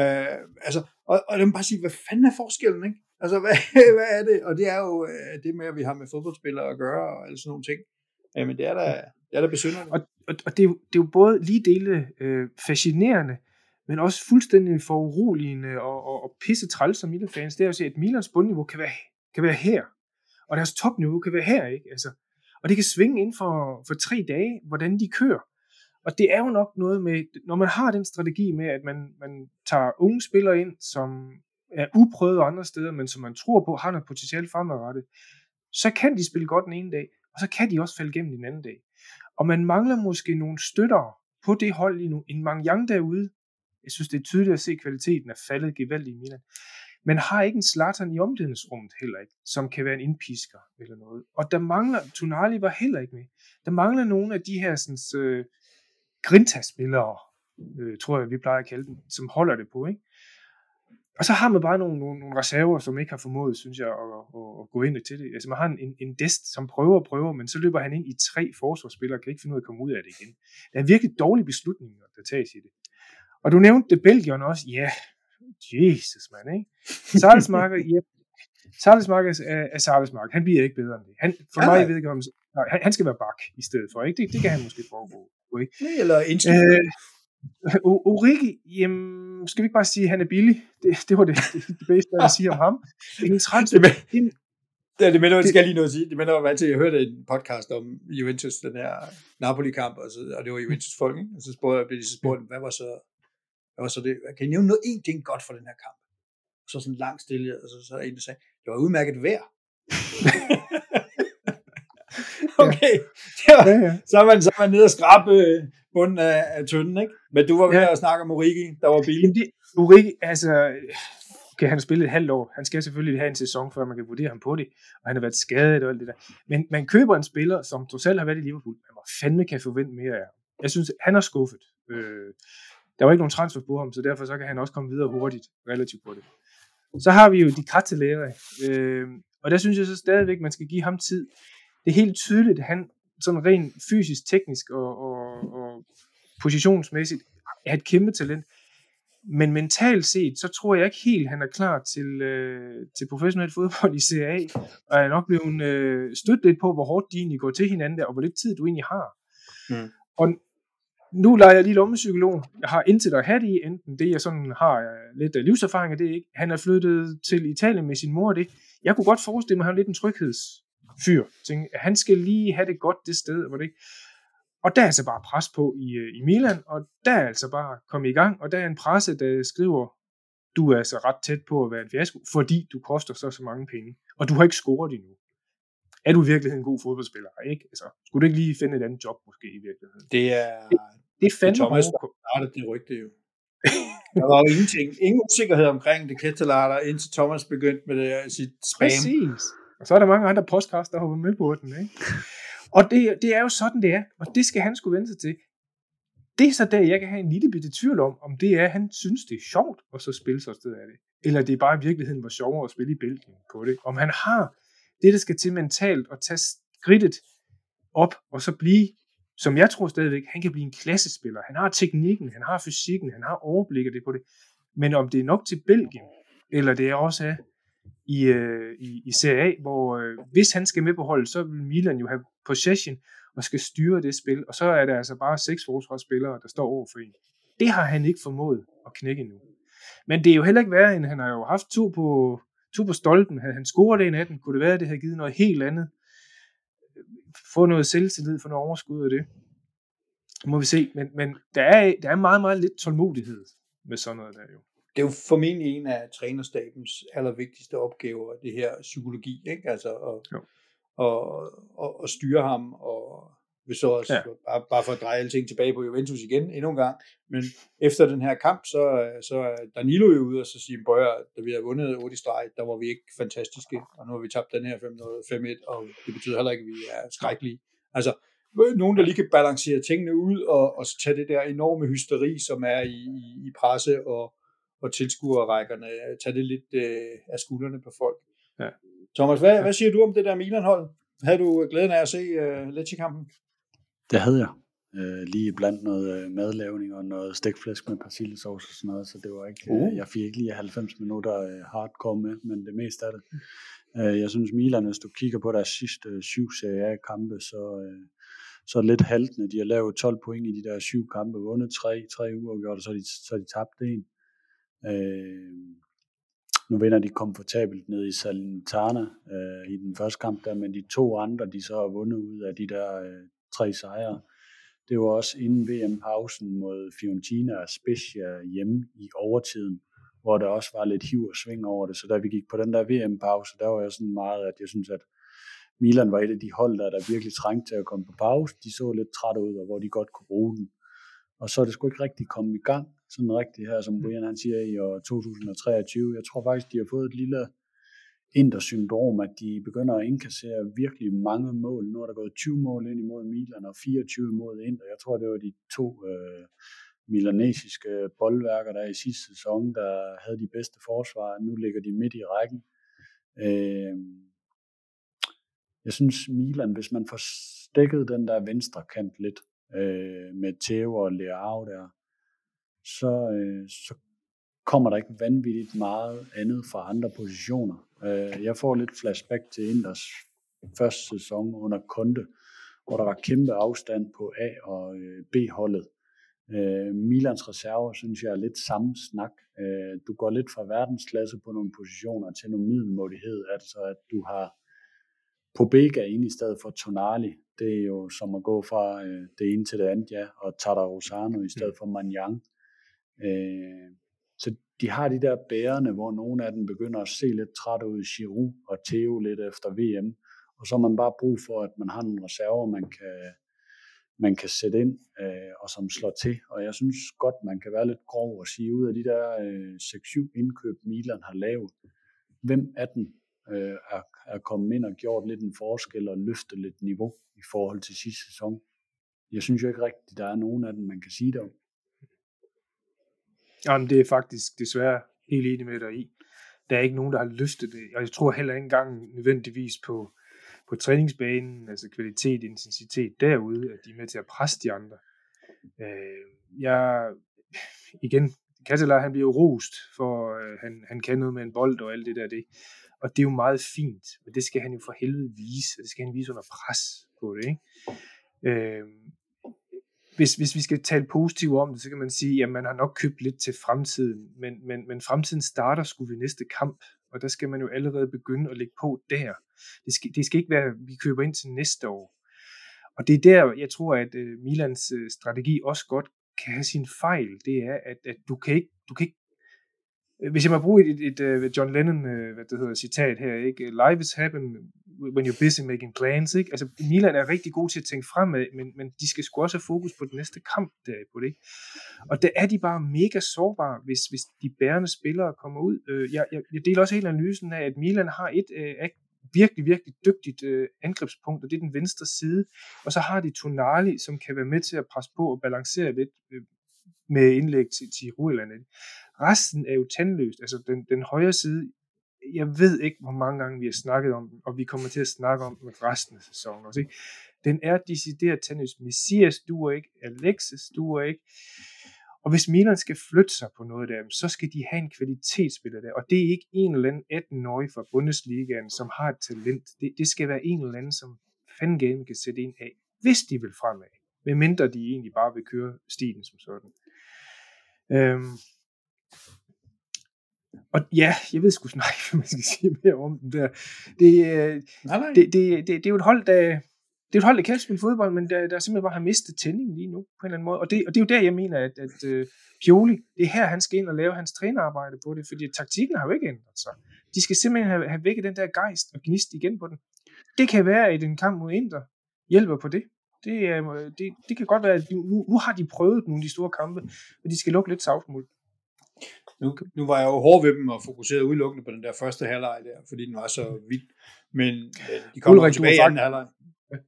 Øh, altså, og, og det må bare sige, hvad fanden er forskellen, ikke? Altså, hvad, hvad er det? Og det er jo øh, det med, at vi har med fodboldspillere at gøre, og alle sådan nogle ting. Jamen, det er da, det er da besynderligt. Og, og, og det, er jo, det er jo både lige dele øh, fascinerende, men også fuldstændig foruroligende og, og, og pisse træls som Milan-fans, det er jo at se, at Milans bundniveau kan være, kan være her, og deres topniveau kan være her, ikke? Altså, og det kan svinge inden for, for tre dage, hvordan de kører. Og det er jo nok noget med, når man har den strategi med, at man, man tager unge spillere ind, som er uprøvet andre steder, men som man tror på har noget potentiale fremadrettet, så kan de spille godt den ene dag, og så kan de også falde igennem en anden dag. Og man mangler måske nogle støtter på det hold lige nu. En Mangyang derude, jeg synes det er tydeligt at se, at kvaliteten er faldet gevaldigt i Milan. Men har ikke en Slatan i omklædningsrummet heller ikke, som kan være en indpisker eller noget. Og der mangler, Tonali var heller ikke med. Der mangler nogle af de her sådan, øh, grinta-spillere, øh, tror jeg, vi plejer at kalde dem, som holder det på. Ikke? Og så har man bare nogle, nogle, nogle reserver, som ikke har formået, synes jeg, at, at, at gå ind til det. Altså man har en, en dest, som prøver og prøver, men så løber han ind i tre forsvarsspillere, og kan ikke finde ud af at komme ud af det igen. Der er virkelig dårlige beslutninger, der tages i det. Og du nævnte det Belgien også. Ja, Jesus, man, ikke? Salzmarker, ja, Salzmarker er, er Salzmarker. Han bliver ikke bedre end det. Han, for ja, mig ved ikke, om, nej, han, han skal være bak i stedet for, ikke? Det, det kan han måske foregå. Ikke? Eller øh, Origi, jamen, skal vi ikke bare sige, at han er billig? Det, det var det, det, det bedste, jeg sige om ham. En transfer. Det, men, det, det minder, det skal jeg lige noget sige. Det minder mig altid, jeg hørte en podcast om Juventus, den her Napoli-kamp, og, så, og det var Juventus folk, ikke? og så spurgte, blev de så spurgt, hvad var så, hvad var så det? Kan I nævne noget, en ting godt for den her kamp? Så sådan langt stille, og så, så er en, der sagde, det var udmærket vejr. okay, ja, ja, ja. Så, er man, så er man nede og skrabe øh, bunden af, af tønden, ikke? Men du var ved ja. at snakke om Origi, der var billig. Det, Origi, altså, okay, han har spillet et halvt år. Han skal selvfølgelig have en sæson, før man kan vurdere ham på det. Og han har været skadet og alt det der. Men man køber en spiller, som trods alt har været i Liverpool. Man må fandme kan forvente mere af Jeg synes, han er skuffet. Øh, der var ikke nogen transfer på ham, så derfor så kan han også komme videre hurtigt, relativt på det. Så har vi jo de Kratzelere. Øh, og Og der synes jeg så stadigvæk, man skal give ham tid. Det er helt tydeligt, at han sådan rent fysisk, teknisk og, og, og positionsmæssigt er et kæmpe talent. Men mentalt set, så tror jeg ikke helt, han er klar til, øh, til professionel fodbold i CA, og jeg er nok blevet øh, stødt lidt på, hvor hårdt de egentlig går til hinanden der, og hvor lidt tid du egentlig har. Mm. Og nu leger jeg lige lommepsykolog. Jeg har intet at have det i, enten det, jeg sådan har øh, lidt livserfaring af det, ikke? Han er flyttet til Italien med sin mor, det. Jeg kunne godt forestille mig, at han er lidt en tryghedsfyr. Tænke, han skal lige have det godt det sted, hvor det ikke. Og der er altså bare pres på i, øh, i Milan, og der er altså bare kommet i gang, og der er en presse, der skriver, du er altså ret tæt på at være en fiasko, fordi du koster så så mange penge, og du har ikke scoret endnu. Er du virkelig en god fodboldspiller? Ikke? Altså, skulle du ikke lige finde et andet job måske i virkeligheden? Det er, det, det er fandme Thomas, der startede det rygte jo. Der var jo ingenting, ingen usikkerhed omkring det Kettelater, indtil Thomas begyndte med det, sit spam. Præcis. Og så er der mange andre podcasts, der hopper med på den. Ikke? Og det, det er jo sådan, det er. Og det skal han skulle vente sig til. Det er så der, jeg kan have en lille bitte tvivl om, om det er, at han synes, det er sjovt at så spille sig sted af det. Eller det er bare i virkeligheden var sjovere at spille i Belgien på det. Om han har det, der skal til mentalt at tage skridtet op og så blive, som jeg tror stadigvæk, han kan blive en klassespiller. Han har teknikken, han har fysikken, han har overblikket det på det. Men om det er nok til Belgien, eller det er også er i, øh, i, i Serie A, hvor øh, hvis han skal med på holdet, så vil Milan jo have possession og skal styre det spil, og så er der altså bare seks forsvarsspillere, der står over for en. Det har han ikke formået at knække endnu. Men det er jo heller ikke værre, end han har jo haft to på, to på stolpen. Havde han scoret en af dem, kunne det være, at det havde givet noget helt andet. Få noget selvtillid, få noget overskud af det. Må vi se. Men, men der, er, der er meget, meget lidt tålmodighed med sådan noget der jo det er jo formentlig en af trænerstabens allervigtigste opgaver, det her psykologi, ikke? Altså at, og, og, og styre ham, og vi så også, ja. bare, bare for at dreje alting tilbage på Juventus igen, endnu en gang, men efter den her kamp, så, så er Danilo jo ude og så siger, bøjer, da vi har vundet 8 i streg, der var vi ikke fantastiske, og nu har vi tabt den her 5-1, og det betyder heller ikke, at vi er skrækkelige. Altså, nogen, der lige kan balancere tingene ud, og, og tage det der enorme hysteri, som er i, i, i presse og, og tilskuerrækkerne, tage det lidt øh, af skuldrene på folk. Ja. Thomas, hvad, hvad siger du om det der Milan-hold? Havde du glæden af at se uh, Lecce-kampen? Det havde jeg. Uh, lige blandt noget uh, madlavning og noget stikflæsk med persillesauce og sådan noget, så det var ikke, uh. uh, jeg fik ikke lige 90 minutter uh, hardcore med, men det meste af det. Uh, jeg synes Milan, hvis du kigger på deres sidste uh, syv Serie A-kampe, så, uh, så er lidt haltende. De har lavet 12 point i de der syv kampe, vundet tre, tre uger gjort, og så har de, så de tabt en. Øh, nu vinder de komfortabelt ned i Salentana øh, i den første kamp der, men de to andre, de så har vundet ud af de der øh, tre sejre. Det var også inden VM-pausen mod Fiorentina og Spezia hjemme i overtiden, hvor der også var lidt hiv og sving over det. Så da vi gik på den der VM-pause, der var jeg sådan meget, at jeg synes, at Milan var et af de hold, der, der virkelig trængte til at komme på pause. De så lidt trætte ud, og hvor de godt kunne bruge den. Og så er det sgu ikke rigtig kommet i gang, sådan rigtigt her, som mm. Brian han siger i år 2023. Jeg tror faktisk, de har fået et lille intersyndrom, at de begynder at indkassere virkelig mange mål. Nu er der gået 20 mål ind imod Milan og 24 mod Inter. Jeg tror, det var de to øh, milanesiske boldværker, der i sidste sæson, der havde de bedste forsvar. Nu ligger de midt i rækken. Øh, jeg synes Milan, hvis man får stikket den der venstre kant lidt, øh, med Theo og Leao der, så, øh, så kommer der ikke vanvittigt meget andet fra andre positioner. Øh, jeg får lidt flashback til Inders første sæson under Konte, hvor der var kæmpe afstand på A- og øh, B-holdet. Øh, Milans reserver synes jeg er lidt samme snak. Øh, du går lidt fra verdensklasse på nogle positioner til noget middelmådighed, altså at du har Pobega ind i stedet for Tonali. Det er jo som at gå fra øh, det ene til det andet, ja, og Tata Rosano i stedet mm. for Manjang. Øh, så de har de der bærende, hvor nogle af dem begynder at se lidt træt ud, Giroud og Theo lidt efter VM, og så har man bare brug for, at man har nogle reserver, man kan, man kan sætte ind, øh, og som slår til. Og jeg synes godt, man kan være lidt grov og sige, ud af de der øh, 6-7 indkøb, Milan har lavet, hvem af dem øh, er, er kommet ind og gjort lidt en forskel og løftet lidt niveau i forhold til sidste sæson. Jeg synes jo ikke rigtigt, der er nogen af dem, man kan sige det om. Jamen, det er faktisk desværre helt enig med dig i. der er ikke nogen, der har løftet det, og jeg tror heller ikke engang nødvendigvis på, på træningsbanen, altså kvalitet, intensitet derude, at de er med til at presse de andre. Øh, jeg, igen, Katalar, han bliver jo rost, for øh, han, han kan noget med en bold og alt det der. Det. Og det er jo meget fint, men det skal han jo for helvede vise, og det skal han vise under pres på det. Ikke? Øh, hvis, hvis vi skal tale positivt om det, så kan man sige, at man har nok købt lidt til fremtiden, men, men, men fremtiden starter sgu ved næste kamp, og der skal man jo allerede begynde at lægge på der. Det skal, det skal ikke være, at vi køber ind til næste år. Og det er der, jeg tror, at øh, Milans øh, strategi også godt kan have sin fejl. Det er, at, at du, kan ikke, du kan ikke Øh, hvis jeg må bruge et, et, et øh, John Lennon øh, hvad det hedder, citat her, ikke? Life is happen when you're busy making plans. Ikke? Altså, Milan er rigtig god til at tænke fremad, men, men de skal sgu også have fokus på den næste kamp der på det. Og der er de bare mega sårbare, hvis, hvis de bærende spillere kommer ud. Jeg, jeg, jeg deler også hele analysen af, at Milan har et øh, virkelig, virkelig dygtigt øh, angrebspunkt, og det er den venstre side. Og så har de Tonali, som kan være med til at presse på og balancere lidt øh, med indlæg til, til Rueland. Resten er jo tandløst. Altså den, den højre side, jeg ved ikke, hvor mange gange vi har snakket om den, og vi kommer til at snakke om den resten af sæsonen også. Ikke? Den er decideret tandløst. Messias duer ikke, Alexis duer ikke. Og hvis Milan skal flytte sig på noget der, så skal de have en kvalitetsspiller der. Og det er ikke en eller anden 18-årig fra Bundesligaen, som har et talent. Det, det skal være en eller anden, som fangame kan sætte ind af, hvis de vil fremad. Medmindre de egentlig bare vil køre stilen som sådan. Øhm, og ja, jeg ved sgu snart ikke, hvad man skal sige mere om den der. Det, øh, nej, nej. Det, det, det, det er jo et hold, der, det er et hold, der kan spille fodbold, men der, der simpelthen bare har mistet tændingen lige nu, på en eller anden måde. Og det, og det er jo der, jeg mener, at, at uh, Pioli, det er her, han skal ind og lave hans trænerarbejde på det, fordi taktikken har jo ikke ændret sig. De skal simpelthen have, have vækket den der gejst og gnist igen på den. Det kan være, at en kamp mod Inter hjælper på det. Det, uh, det, det kan godt være, at nu, nu har de prøvet nogle af de store kampe, og de skal lukke lidt savsmuld. Nu, nu var jeg jo hård ved dem og fokuseret udelukkende på den der første halvleg der, fordi den var så vild. Men øh, de kommer Ulrik, tilbage i anden halvleg.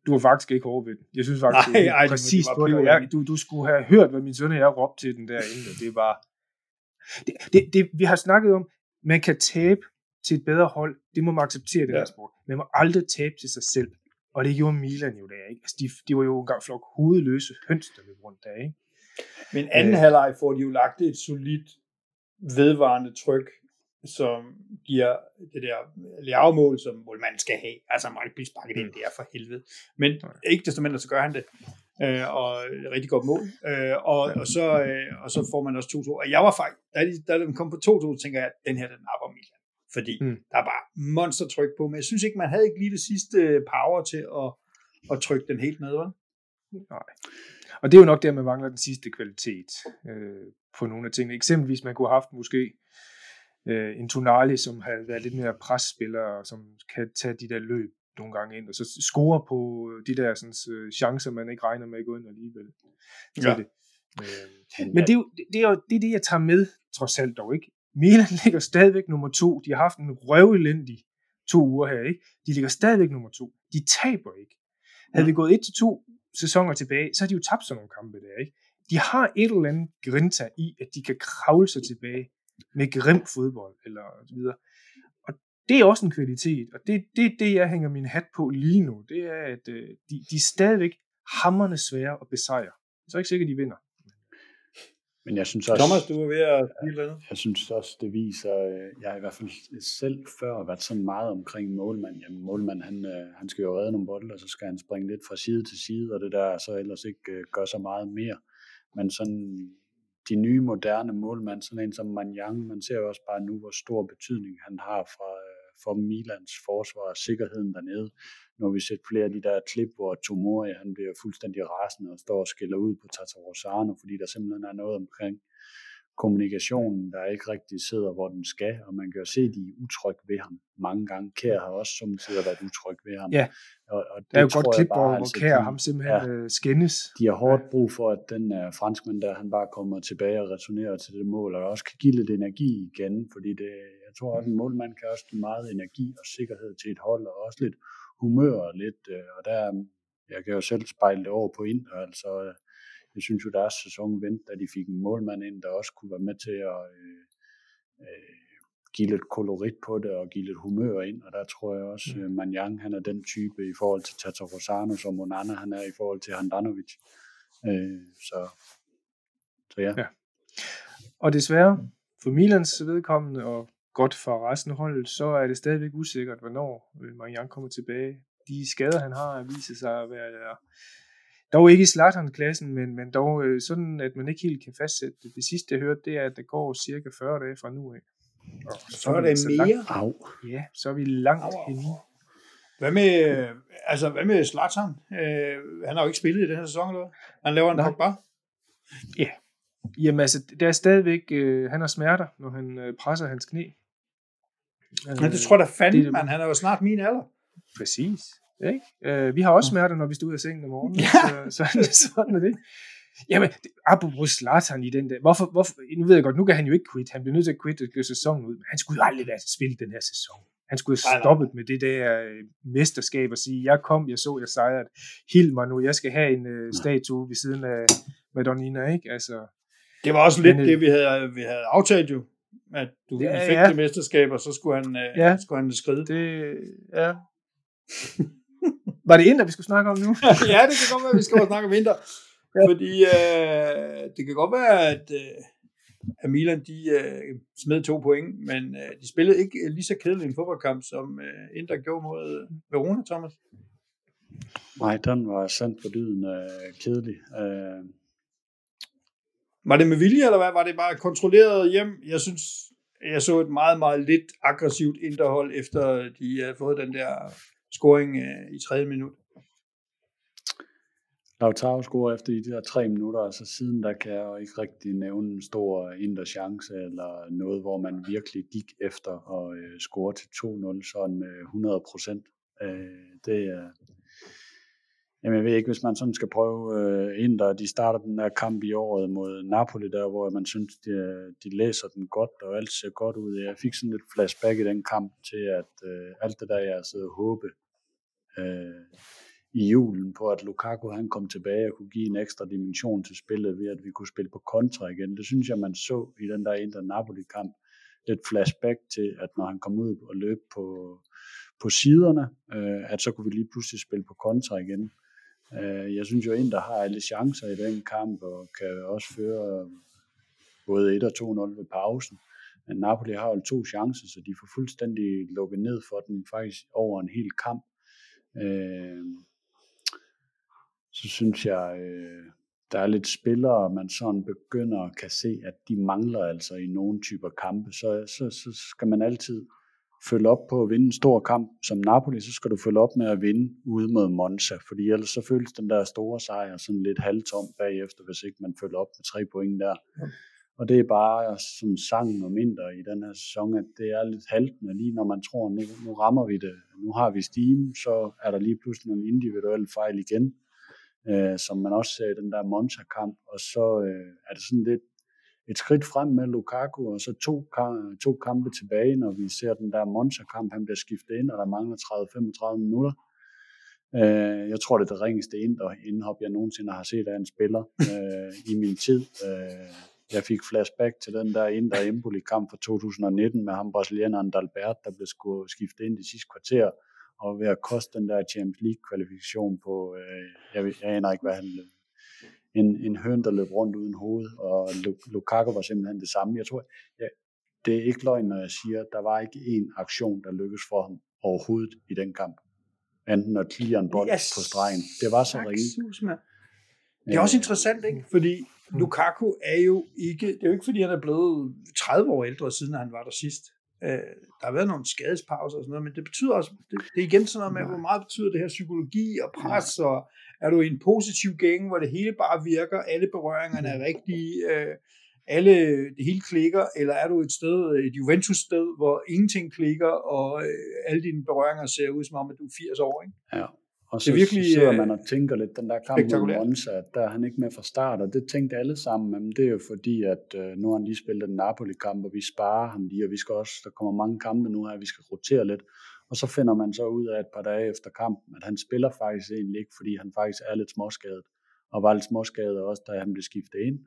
Du var faktisk ikke hård ved den. Jeg synes faktisk, nej, det er præcis på det. Jeg, du, du skulle have hørt, hvad min søn og jeg råbte til den der inden. Det var... Det, det, det, vi har snakket om, man kan tabe til et bedre hold. Det må man acceptere, det ja. der sport. Man må aldrig tabe til sig selv. Og det gjorde Milan jo der, ikke? Altså, de, de var jo engang flok hovedløse høns, der løb rundt der, ikke? Men anden øh, halvleg får de jo lagt et solidt, vedvarende tryk som giver det der lavmål, som målmanden skal have. Altså, man ikke blive sparket ind, mm. det er for helvede. Men ikke desto mindre, så gør han det. Øh, og et rigtig godt mål. Øh, og, og, så, øh, og så får man også 2-2. Og jeg var faktisk, da, de, da den kom på 2-2, tænker jeg, at den her, den napper Milan. Fordi mm. der er bare monstertryk på. Men jeg synes ikke, man havde ikke lige det sidste power til at, at trykke den helt ned, vel? Nej. Og det er jo nok der, man mangler den sidste kvalitet øh, på nogle af tingene. Eksempelvis, man kunne have haft måske øh, en Tonali, som har været lidt mere presspiller, og som kan tage de der løb nogle gange ind, og så score på de der sådan, øh, chancer, man ikke regner med at gå ind alligevel. Ja. Det. Øh, men det er, jo, det, er jo det, er det, jeg tager med, trods alt dog ikke. Milan ligger stadigvæk nummer to. De har haft en røvelendig to uger her, ikke? De ligger stadigvæk nummer to. De taber ikke. Havde vi gået et til to sæsoner tilbage, så har de jo tabt sådan nogle kampe der, ikke? De har et eller andet grinta i, at de kan kravle sig tilbage med grim fodbold, eller så videre. Og det er også en kvalitet, og det er det, det, jeg hænger min hat på lige nu, det er, at øh, de, de er stadigvæk hammerne svære at besejre. Så er ikke sikkert, at de vinder. Men jeg synes også... Thomas, du er ved at sige noget. Jeg synes også, det viser... Øh, jeg har i hvert fald selv før været sådan meget omkring målmand. Jamen, målmand, han, øh, han skal jo redde nogle bolde, og så skal han springe lidt fra side til side, og det der så ellers ikke gør så meget mere. Men sådan de nye moderne målmænd, sådan en som Manjang, man ser jo også bare nu, hvor stor betydning han har øh, for Milans forsvar og sikkerheden dernede. Når vi ser flere af de der klip, hvor Tomori han bliver fuldstændig rasende og står og skiller ud på Tatarosano, fordi der simpelthen er noget omkring kommunikationen, der ikke rigtig sidder, hvor den skal, og man kan jo se, at de er utryg ved ham mange gange. Kær har også som tider været utryg ved ham. Ja, og, og det der er jo godt klip, bare, hvor altså, Kær ham simpelthen ja, øh, skændes. De har hårdt brug for, at den uh, franskmand der, han bare kommer tilbage og returnerer til det mål, og også kan give lidt energi igen, fordi det, jeg tror, at en målmand kan også give meget energi og sikkerhed til et hold, og også lidt humør og lidt, uh, og der, jeg kan jo selv spejle det over på ind, altså jeg synes jo, deres sæson vendte, da de fik en målmand ind, der også kunne være med til at, øh, øh, give lidt kolorit på det og give lidt humør ind, og der tror jeg også, at mm. Manjang han er den type i forhold til Tata Rosano, som Monana han er i forhold til Handanovic. Øh, så, så ja. ja. Og desværre, for Milans vedkommende, og godt for resten af holdet, så er det stadigvæk usikkert, hvornår Manjang kommer tilbage. De skader, han har, viser sig at være dog ikke i Zlatan-klassen, men, men dog øh, sådan, at man ikke helt kan fastsætte det. Det sidste, jeg hørte, det er, at det går cirka 40 dage fra nu af. Og så er det mere? Langt, ja, så er vi langt au, henne. Hvad med, altså, hvad med Zlatan? Øh, han har jo ikke spillet i den her sæson, eller hvad? Han laver en Nej. Pogba? Ja. Jamen altså, der er stadigvæk, øh, han har smerter, når han øh, presser hans knæ. Men det tror jeg da fanden, det, man. Han er jo snart min alder. Præcis. Ikke? Øh, vi har også smerter, når vi står ud af sengen om morgenen. Ja. Så, så, sådan er det. Jamen, det, apropos Zlatan i den der, hvorfor, hvorfor, nu ved jeg godt, nu kan han jo ikke quit, han bliver nødt til at quit og sæsonen ud, men han skulle jo aldrig være spille den her sæson. Han skulle have stoppet med det der øh, mesterskab og sige, jeg kom, jeg så, jeg sejrede, hild mig nu, jeg skal have en uh, statue ved siden af Madonnina, ikke? Altså, det var også lidt men, det, vi havde, vi havde aftalt jo, at du ja, fik ja. det mesterskab, og så skulle han, uh, ja, skulle han skride. Det, ja. Var det Inter, vi skulle snakke om nu? ja, det kan godt være, at vi skal snakke om Inter. Ja. Fordi øh, det kan godt være, at, øh, at Milan de øh, smed to point, men øh, de spillede ikke lige så kedelig en fodboldkamp, som øh, Inter gjorde mod Verona, Thomas. Nej, den var sandt for dyden øh, kedelig. Øh. Var det med vilje, eller hvad? Var det bare kontrolleret hjem? Jeg synes, jeg så et meget, meget lidt aggressivt interhold, efter de havde fået den der scoring øh, i tredje minut. Lautaro scorer efter de der tre minutter, og så siden der kan jeg jo ikke rigtig nævne en stor indre chance, eller noget, hvor man virkelig gik efter og øh, score til 2-0 sådan med 100 procent. Øh, det er, jamen jeg ved ikke, hvis man sådan skal prøve øh, Inter, de starter den der kamp i året mod Napoli der, hvor man synes, de, øh, de læser den godt, og alt ser godt ud. Jeg fik sådan lidt flashback i den kamp til, at øh, alt det der, jeg sidder og håbe, øh, i julen på, at Lukaku han kom tilbage og kunne give en ekstra dimension til spillet ved, at vi kunne spille på kontra igen. Det synes jeg, man så i den der Inter Napoli-kamp. Lidt flashback til, at når han kom ud og løb på, på siderne, øh, at så kunne vi lige pludselig spille på kontra igen. Øh, jeg synes jo, Inter har alle chancer i den kamp, og kan også føre både 1 og 2-0 ved pausen. Men Napoli har jo to chancer, så de får fuldstændig lukket ned for den faktisk over en hel kamp. Øh, så synes jeg, øh, der er lidt spillere, man sådan begynder at kan se, at de mangler altså i nogle typer kampe. Så, så, så skal man altid følge op på at vinde en stor kamp som Napoli, så skal du følge op med at vinde ude mod Monza, fordi ellers så føles den der store sejr sådan lidt halvtom bagefter, hvis ikke man følger op med tre point der. Ja. Og det er bare sådan sangen og mindre i den her sæson, at det er lidt haltende, lige når man tror, nu, nu rammer vi det, nu har vi steam, så er der lige pludselig nogle individuelle fejl igen øh, som man også ser i den der Monza-kamp, og så øh, er det sådan lidt et skridt frem med Lukaku, og så to, to kampe tilbage, når vi ser den der Monza-kamp, han bliver skiftet ind, og der mangler 30-35 minutter. Øh, jeg tror, det er det ringeste indhop, jeg nogensinde har set af en spiller øh, i min tid. Øh, jeg fik flashback til den der Inter Empoli-kamp fra 2019 med ham brasilianeren Dalbert, der blev skiftet ind i sidste kvarter, og ved at koste den der Champions League kvalifikation på, øh, jeg, jeg aner ikke, hvad han en, en høn, der løb rundt uden hoved, og Lukaku var simpelthen det samme. Jeg tror, ja, det er ikke løgn, når jeg siger, at der var ikke en aktion, der lykkedes for ham overhovedet i den kamp. Enten at clear en bold yes. på stregen. Det var så ringe. Det er også interessant, ikke? Fordi Lukaku er jo ikke, det er jo ikke fordi, han er blevet 30 år ældre, siden han var der sidst. Øh, der har været nogle skadespauser og sådan noget, men det betyder også, det, det er igen sådan noget med, hvor meget betyder det her psykologi og pres, og er du i en positiv gænge, hvor det hele bare virker, alle berøringerne er rigtige, øh, alle, det hele klikker, eller er du et sted, et Juventus-sted, hvor ingenting klikker, og øh, alle dine berøringer ser ud som om, at du er 80 år, ikke? Ja, og så, det er virkelig, så sidder man og tænker lidt, den der kamp mod Monza, der er han ikke med fra start, og det tænkte alle sammen, men det er jo fordi, at øh, nu har han lige spillet den Napoli-kamp, og vi sparer ham lige, og vi skal også, der kommer mange kampe nu her, vi skal rotere lidt, og så finder man så ud af et par dage efter kampen, at han spiller faktisk egentlig ikke, fordi han faktisk er lidt småskadet, og var lidt småskadet også, da han blev skiftet ind,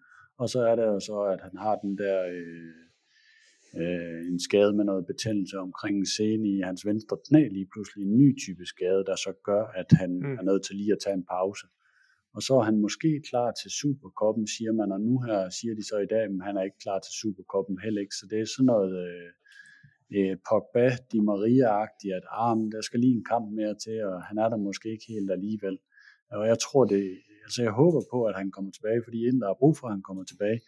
og så er det jo så, at han har den der... Øh, øh, en skade med noget betændelse omkring en scene i hans venstre knæ lige pludselig en ny type skade, der så gør, at han mm. er nødt til lige at tage en pause. Og så er han måske klar til Superkoppen, siger man, og nu her siger de så i dag, at han er ikke klar til Superkoppen heller ikke. Så det er sådan noget øh, øh, Pogba, Di Maria-agtigt, at ah, der skal lige en kamp mere til, og han er der måske ikke helt alligevel. Og jeg tror det, altså jeg håber på, at han kommer tilbage, fordi der er brug for, at han kommer tilbage.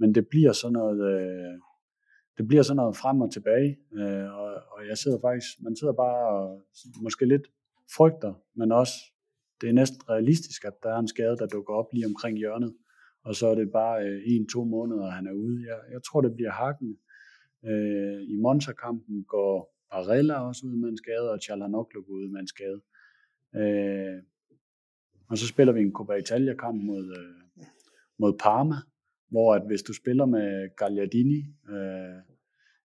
Men det bliver sådan noget, øh, det bliver sådan noget frem og tilbage, øh, og, og jeg sidder faktisk, man sidder bare og måske lidt frygter, men også det er næsten realistisk, at der er en skade, der dukker op lige omkring hjørnet, og så er det bare øh, en-to måneder, han er ude. Jeg, jeg tror, det bliver hakken. Øh, I Monza-kampen går Barella også ud med en skade, og Chalanoglu går ud med en skade. Øh, og så spiller vi en Coppa Italia-kamp mod, øh, mod Parma, hvor at hvis du spiller med Gagliardini øh,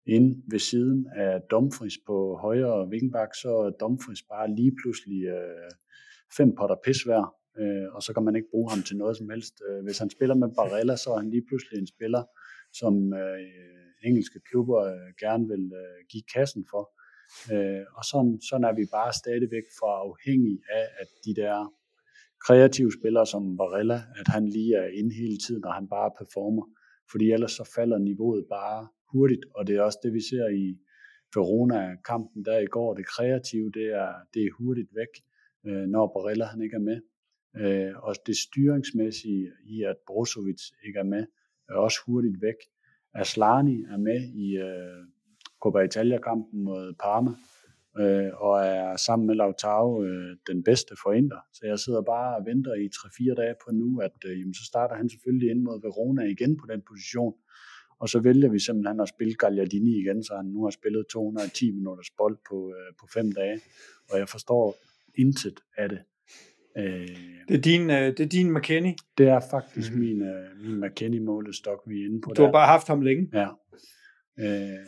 ind ved siden af Dumfries på højre vingbak, så er Dumfries bare lige pludselig øh, fem potter pis hver, øh, og så kan man ikke bruge ham til noget som helst. Øh, hvis han spiller med Barella, så er han lige pludselig en spiller, som øh, engelske klubber øh, gerne vil øh, give kassen for. Øh, og sådan, sådan er vi bare stadigvæk for afhængige af, at de der kreative spillere som Barella, at han lige er inde hele tiden, og han bare performer. Fordi ellers så falder niveauet bare hurtigt, og det er også det, vi ser i Verona-kampen der i går. Det kreative, det er, det er hurtigt væk øh, når Barella han ikke er med. Øh, og det styringsmæssige i, at Brozovic ikke er med, er også hurtigt væk. Aslani er med i øh, Copa Coppa Italia-kampen mod Parma, øh, og er sammen med Lautaro øh, den bedste forænder. Så jeg sidder bare og venter i 3-4 dage på nu, at øh, jamen, så starter han selvfølgelig ind mod Verona igen på den position. Og så vælger vi simpelthen at spille Gagliardini igen, så han nu har spillet 210 minutters bold på, øh, på fem dage. Og jeg forstår intet af det. Øh, det, er din, øh, det er din McKenny? Det er faktisk mm-hmm. min, øh, min McKenny-målestok, vi er inde på Du der. har bare haft ham længe? Ja. Øh,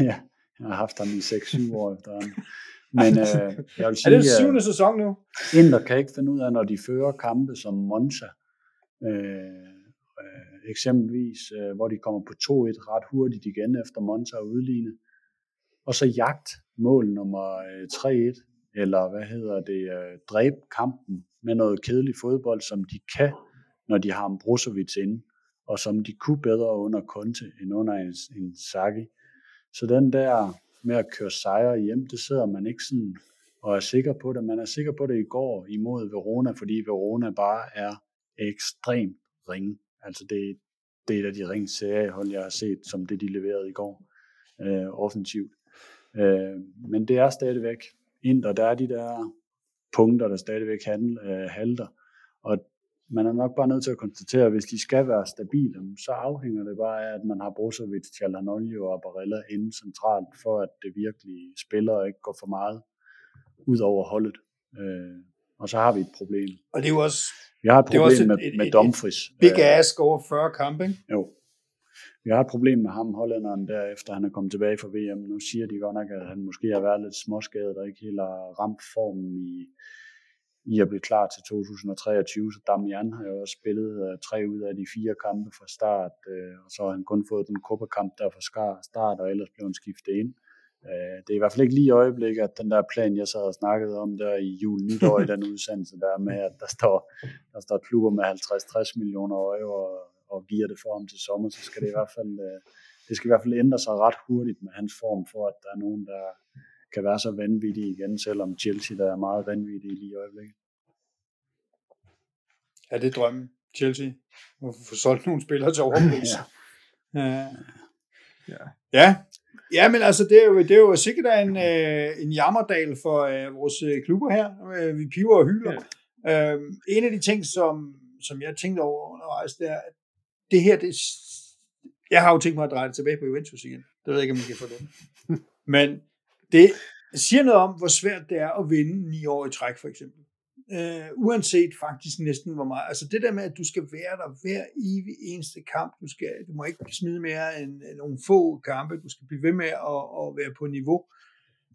ja, jeg har haft ham i 6-7 år efterhånden. Men øh, jeg vil sige, er det syvende sæson nu? Inder kan ikke finde ud af, når de fører kampe som Monza, øh, øh, eksempelvis, øh, hvor de kommer på 2-1 ret hurtigt igen efter Monza og udligne, og så jagt mål nummer øh, 3-1 eller hvad hedder det, øh, dræbe kampen med noget kedelig fodbold, som de kan, når de har en Brozovic inde, og som de kunne bedre under Conte end under en, en Saki. Så den der med at køre sejre hjem, det sidder man ikke sådan og er sikker på det. Man er sikker på det i går imod Verona, fordi Verona bare er ekstremt ringe. Altså det, det er et af de ringe seriehold, jeg har set, som det de leverede i går øh, offensivt. Øh, men det er stadigvæk ind, og der er de der punkter, der stadigvæk handel, øh, halter. Og man er nok bare nødt til at konstatere, at hvis de skal være stabile, så afhænger det bare af, at man har Brozovic, Chalanolio og Barella inde centralt, for at det virkelig spiller og ikke går for meget ud over holdet. Øh, og så har vi et problem. Og det er jo også, vi har et problem det er med, et, med Dumfries. Big ass over 40 kampe, Jo, vi har et problem med ham, hollænderen, der efter han er kommet tilbage fra VM. Nu siger de godt nok, at han måske har været lidt småskadet og ikke helt har ramt formen i, i at blive klar til 2023. Så Damian har jo også spillet uh, tre ud af de fire kampe fra start, uh, og så har han kun fået den kuppekamp der fra start, og ellers blev han skiftet ind. Uh, det er i hvert fald ikke lige i øjeblikket, at den der plan, jeg sad og snakkede om der i jul nytår i den udsendelse, der med, at der står, der står klubber med 50-60 millioner øje og og giver det for ham til sommer, så skal det i hvert fald, øh, det skal i hvert fald ændre sig ret hurtigt med hans form, for at der er nogen, der kan være så vanvittige igen, selvom Chelsea der er meget vanvittige lige i øjeblikket. Er det drømmen, Chelsea? At få solgt nogle spillere til overpris? ja. ja. ja. Ja, men altså, det er jo, det er jo sikkert en, øh, en jammerdal for øh, vores øh, klubber her. Øh, vi piver og hylder. Ja. Øh, en af de ting, som, som jeg tænkte over undervejs, det er, at det her, det, jeg har jo tænkt mig at dreje det tilbage på Juventus igen. Det ved jeg ikke, om I kan få det. Men det siger noget om, hvor svært det er at vinde ni år i træk, for eksempel. Uh, uanset faktisk næsten hvor meget. Altså det der med, at du skal være der hver evig eneste kamp. Du, skal, du må ikke smide mere end, end nogle få kampe. Du skal blive ved med at, at være på niveau.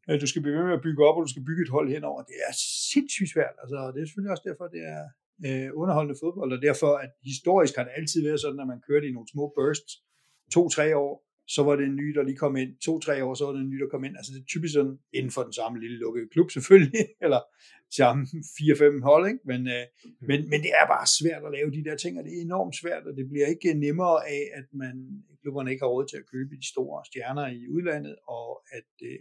Uh, du skal blive ved med at bygge op, og du skal bygge et hold henover. Det er sindssygt svært. Altså, det er selvfølgelig også derfor, det er, øh, underholdende fodbold, og derfor, at historisk har det altid været sådan, at man kørte i nogle små bursts, to-tre år, så var det en ny, der lige kom ind. To-tre år, så var det en ny, der kom ind. Altså det er typisk sådan, inden for den samme lille lukkede klub selvfølgelig, eller samme 4-5 hold, ikke? Men, øh, Mm. men, men det er bare svært at lave de der ting, og det er enormt svært, og det bliver ikke nemmere af, at man, klubberne ikke har råd til at købe de store stjerner i udlandet, og at øh,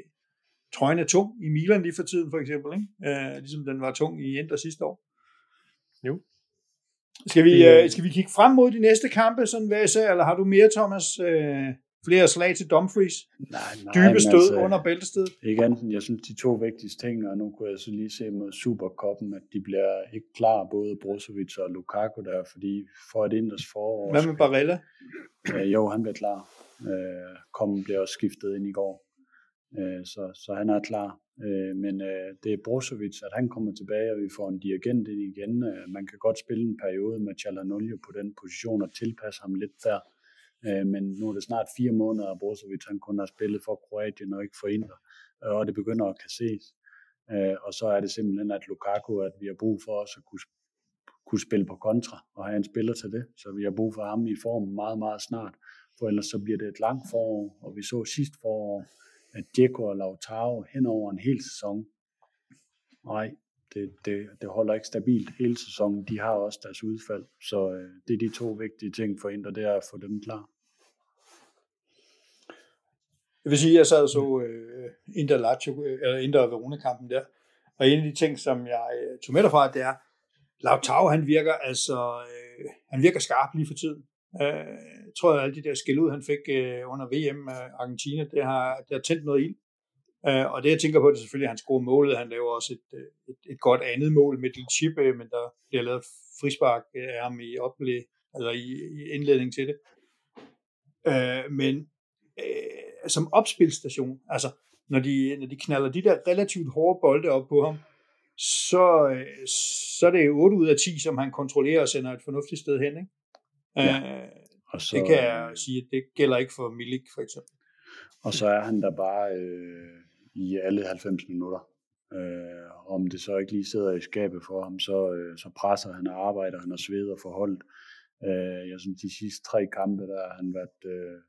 trøjen er tung i Milan lige for tiden, for eksempel, ikke? Øh, ligesom den var tung i Inter sidste år. Jo. Skal vi, øh, skal vi kigge frem mod de næste kampe, sådan hvad jeg ser, eller har du mere, Thomas? Øh, flere slag til Dumfries? Nej, nej, Dybe stød altså, under bæltestedet? Ikke andet, jeg synes, de to vigtigste ting, og nu kunne jeg så lige se mod Superkoppen, at de bliver ikke klar, både Brozovic og Lukaku der, fordi for et inders forår... Hvad med Barella? Øh, jo, han bliver klar. Øh, Kommen bliver også skiftet ind i går. Øh, så, så han er klar. Øh, men øh, det er Brozovic, at han kommer tilbage, og vi får en dirigent ind igen. Øh, man kan godt spille en periode med Chalanolio på den position og tilpasse ham lidt der. Øh, men nu er det snart fire måneder, at Brozovic han kun har spillet for Kroatien og ikke for Inter. Øh, og det begynder at kan ses. Øh, og så er det simpelthen, at Lukaku, at vi har brug for os at kunne, kunne spille på kontra og have en spiller til det. Så vi har brug for ham i form meget, meget snart. For ellers så bliver det et langt forår, og vi så sidst forår, at Djeko og Lautaro hen over en hel sæson. Nej, det, det, det holder ikke stabilt hele sæsonen. De har også deres udfald. Så øh, det er de to vigtige ting for Inter, det er at få dem klar. Jeg vil sige, at jeg sad og så øh, Inter, Lazio, øh, eller Inter og Verona-kampen der, og en af de ting, som jeg øh, tog med derfra, det er, Lautaro, han virker altså, øh, han virker skarp lige for tiden. Øh, jeg tror, at alle de der skæld ud, han fik øh, under VM øh, Argentina, det har, det har tændt noget ild. Øh, og det, jeg tænker på, det er selvfølgelig, at han scorer målet. Han laver også et, øh, et, et godt andet mål med lille chip, øh, men der bliver lavet frispark øh, af ham i oplæg, altså i, i indledning til det. Øh, men øh, som opspilstation, altså når de, når de knaller de der relativt hårde bolde op på ham, så, så er det 8 ud af 10, som han kontrollerer og sender et fornuftigt sted hen. Ikke? Ja. Øh, Og så, det kan jeg sige, at det gælder ikke for Milik for eksempel. Og så er han der bare øh, i alle 90 minutter. Øh, om det så ikke lige sidder i skabet for ham, så, øh, så presser han og arbejder han og sveder for holdet. Øh, jeg synes, de sidste tre kampe, der har han været øh,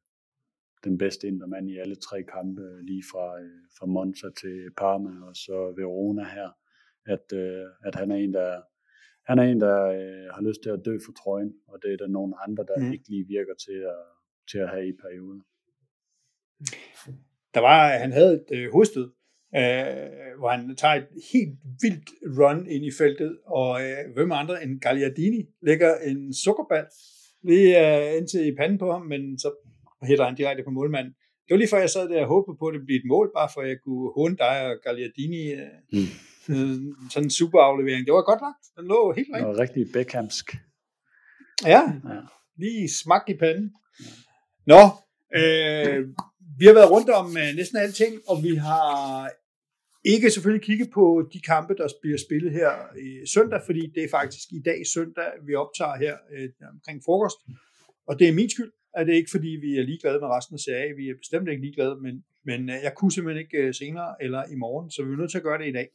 den bedste intermand i alle tre kampe, lige fra, øh, fra Monza til Parma og så Verona her. At, øh, at han er en, der, han er en, der øh, har lyst til at dø for trøjen, og det er der nogle andre, der Mm. mm. ikke lige virker til at, til at have i perioder. Der var, han havde et øh, hovedstød, øh, hvor han tager et helt vildt run ind i feltet, og øh, hvem andre end Gagliardini lægger en sukkerball lige øh, indtil i panden på ham, men så hætter han direkte på målmanden. Det var lige før jeg sad der og håbede på, at det blev et mål, bare for at jeg kunne håne dig og Gagliardini. Øh, Mm. øh, sådan en super aflevering. Det var godt lagt. Den lå helt rigtigt. Noget rigtig Beckhamsk. Ja, Ja. lige smak i panden. Nå, øh, vi har været rundt om øh, næsten alting, og vi har ikke selvfølgelig kigget på de kampe, der bliver spillet her i søndag, fordi det er faktisk i dag søndag, vi optager her øh, omkring frokost. Og det er min skyld, at det er ikke fordi, vi er ligeglade med resten af serie. Vi er bestemt ikke ligeglade, men, men øh, jeg kunne simpelthen ikke øh, senere eller i morgen, så vi er nødt til at gøre det i dag.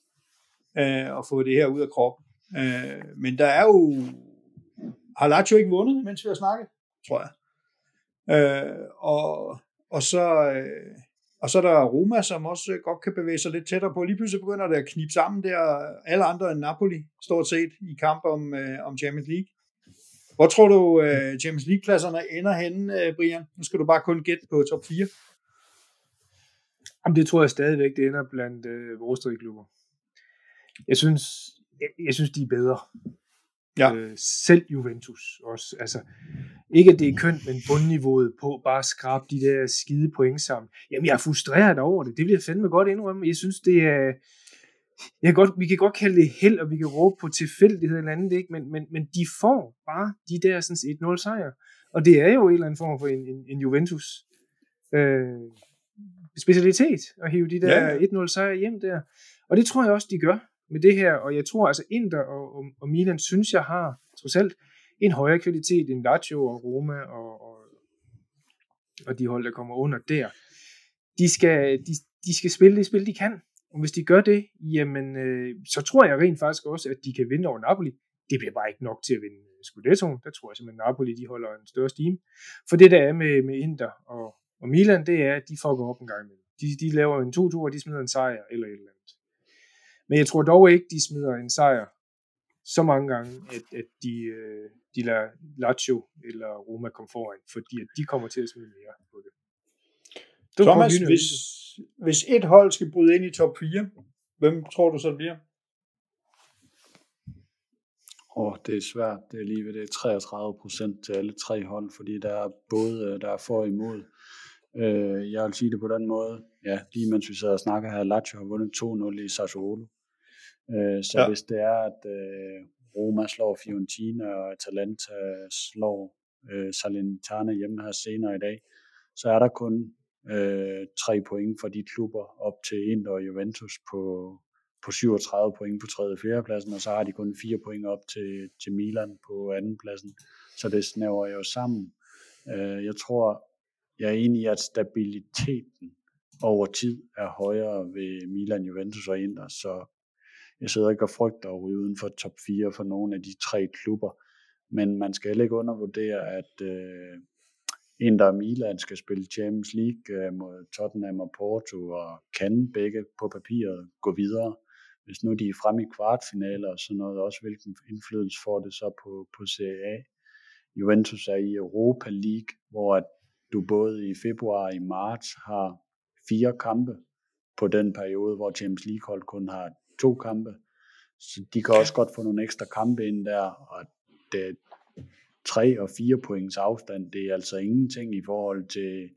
Øh, og få det her ud af kroppen. Øh, men der er jo... Har Lazio ikke vundet, mens vi har snakket? Tror jeg. Øh, og, og så... Øh, og så er der Roma, som også øh, godt kan bevæge sig lidt tættere på. Lige pludselig begynder det at knibe sammen der. Alle andre end Napoli, stort set, i kamp om, øh, om Champions League. Hvor tror du, øh, Champions League-pladserne ender henne, øh, Brian? Nu skal du bare kun gætte på top 4. Jamen, det tror jeg stadigvæk, det ender blandt øh, vores klubber. Jeg synes, jeg, jeg synes, de er bedre. Ja. Øh, selv Juventus også. Altså, ikke at det er kønt, men bundniveauet på bare at skrabe de der skide point sammen. Jamen, jeg er frustreret over det. Det jeg fandme godt indrømme. Jeg synes, det er... Jeg kan godt, vi kan godt kalde det held, og vi kan råbe på tilfældighed eller andet, ikke? Men, men, men de får bare de der sådan 1-0 sejre. Og det er jo en eller anden form for en, en, en Juventus øh, specialitet at hive de der ja. 1-0 sejre hjem der. Og det tror jeg også, de gør med det her. Og jeg tror altså, Inter og, og, og Milan synes, jeg har trods alt en højere kvalitet end Lazio og Roma og, og, og de hold, der kommer under der. De skal, de, de skal spille det spil, de kan. Og hvis de gør det, jamen, øh, så tror jeg rent faktisk også, at de kan vinde over Napoli. Det bliver bare ikke nok til at vinde øh, Scudettoen. Der tror jeg simpelthen, at Napoli de holder en større stime. For det der er med, med Inter og, Og Milan, det er, at de fucker op en gang imellem. De, de laver en 2-2, og de smider en sejr eller et eller andet. Men jeg tror dog ikke, de smider en sejr så mange gange, at, at de, øh, de lader Lazio eller Roma komme foran, fordi at de kommer til at smide mere på det. det Thomas, hvis, hvis et hold skal bryde ind i top 4, hvem tror du så det bliver? Åh, oh, det er svært. Det er lige ved det 33 procent til alle tre hold, fordi der er både der er for og imod. Øh, jeg vil sige det på den måde. Ja, lige mens vi sidder og snakker her, Lazio har vundet 2-0 i Sassuolo. Øh, så ja. hvis det er, at øh, Roma slår Fiorentina og Atalanta slår øh, Salernitana hjemme her senere i dag, så er der kun øh, tre point for de klubber op til Inter og Juventus på, på 37 point på 3. og 4. pladsen, og så har de kun 4 point op til, til Milan på anden pladsen. Så det snæver jo sammen. Øh, jeg tror, jeg er enig i, at stabiliteten over tid er højere ved Milan, Juventus og Inter, så jeg sidder ikke og frygter at ryge uden for top 4 for nogle af de tre klubber. Men man skal heller ikke undervurdere, at øh, Inter Milan skal spille Champions League øh, mod Tottenham og Porto, og kan begge på papiret gå videre. Hvis nu de er fremme i kvartfinaler og sådan noget, også hvilken indflydelse får det så på, på Serie A. Juventus er i Europa League, hvor at du både i februar og i marts har fire kampe på den periode, hvor Champions League hold kun har to kampe. Så de kan også godt få nogle ekstra kampe ind der, og det er tre og fire points afstand, det er altså ingenting i forhold til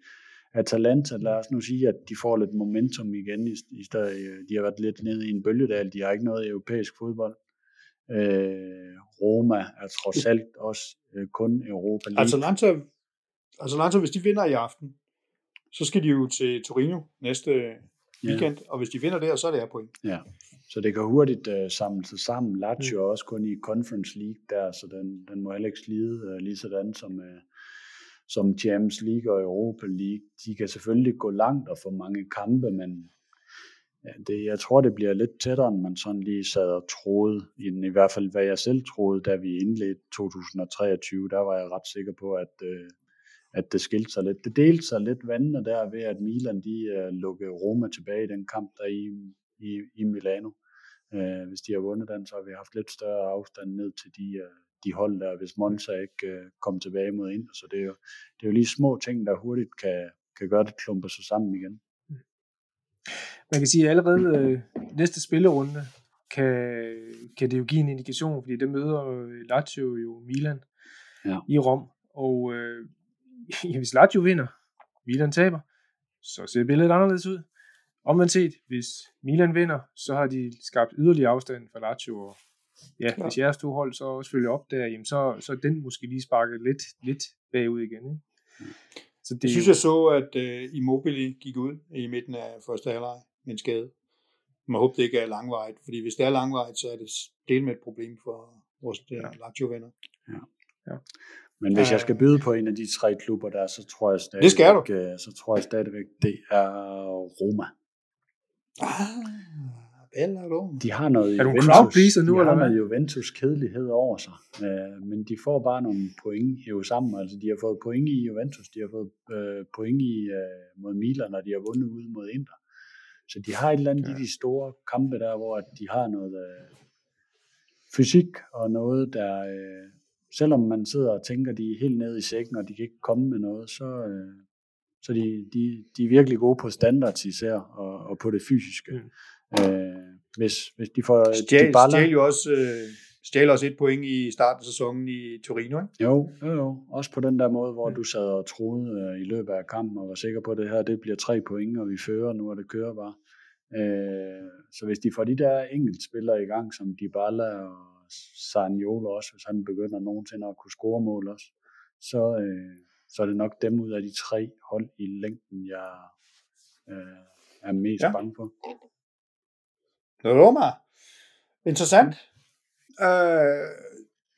Atalanta. Lad os nu sige, at de får lidt momentum igen, i, stedet, de har været lidt nede i en bølgedal, de har ikke noget europæisk fodbold. Øh, Roma er trods alt også øh, kun Europa League. Atalanta, Atalanta, hvis de vinder i aften, så skal de jo til Torino næste weekend, ja. og hvis de vinder der, så er det her point. Ja, så det kan hurtigt uh, samle sig sammen. Lazio mm. også kun i Conference League der, så den, den må heller ikke slide uh, lige sådan som, uh, som Champions League og Europa League. De kan selvfølgelig gå langt og få mange kampe, men ja, det, jeg tror, det bliver lidt tættere, end man sådan lige sad og troede. I, I hvert fald, hvad jeg selv troede, da vi indledte 2023, der var jeg ret sikker på, at, uh, at det skilte sig lidt. Det delte sig lidt vandene der ved, at Milan de uh, lukkede Roma tilbage i den kamp, der i i, i Milano. Øh, hvis de har vundet den, så har vi haft lidt større afstand ned til de, øh, de hold der, hvis Monza ikke øh, kom tilbage mod ind. Så det er, jo, det er jo lige små ting, der hurtigt kan, kan gøre det klumpe sig sammen igen. Man kan sige, at allerede øh, næste spillerunde kan, kan det jo give en indikation, fordi det møder Lazio jo Milan ja. i Rom. Og øh, hvis Lazio vinder, Milan taber, så ser billedet anderledes ud. Omvendt set, hvis Milan vinder, så har de skabt yderligere afstand for Lazio, og ja, ja. hvis jeres to hold så også følger op der, jamen så, så er den måske lige sparket lidt, lidt bagud igen. Ikke? Så det, jeg synes, jeg så, at uh, Immobile gik ud i midten af første halvleg med en skade. Man håber, det ikke er langvejt, fordi hvis det er langvejt, så er det del med et problem for vores ja. Lazio-venner. Ja. ja. Men hvis jeg skal byde på en af de tre klubber der, så tror jeg stadigvæk, det skal du. Øh, så tror jeg stadigvæk, det er Roma. Ah, Bella De har noget er du crowd pleaser nu, de eller har noget Juventus kedelighed over sig, uh, men de får bare nogle point hæve sammen. Altså, de har fået point i Juventus, de har fået uh, point i, uh, mod Milan, når de har vundet ude mod Inter. Så de har et eller andet ja. i de store kampe der, hvor de har noget uh, fysik og noget, der, uh, selvom man sidder og tænker, de er helt nede i sækken, og de kan ikke komme med noget, så, uh, så de, de, de er virkelig gode på standards især, og, og på det fysiske. Mm. Øh, hvis, hvis de får... Stjæl, de baller... stjæl jo også, øh, stjæl også et point i starten af sæsonen i Torino, ikke? Jo, jo, jo. Også på den der måde, hvor mm. du sad og troede øh, i løbet af kampen, og var sikker på, at det her det bliver tre point, og vi fører nu, og det kører bare. Øh, så hvis de får de der enkeltspillere i gang, som Dybala og Saniolo også, hvis han begynder nogensinde at kunne score mål også, så, øh, så er det nok dem ud af de tre hold i længden, jeg øh, er mest ja. bange for. Roma. Interessant. Øh,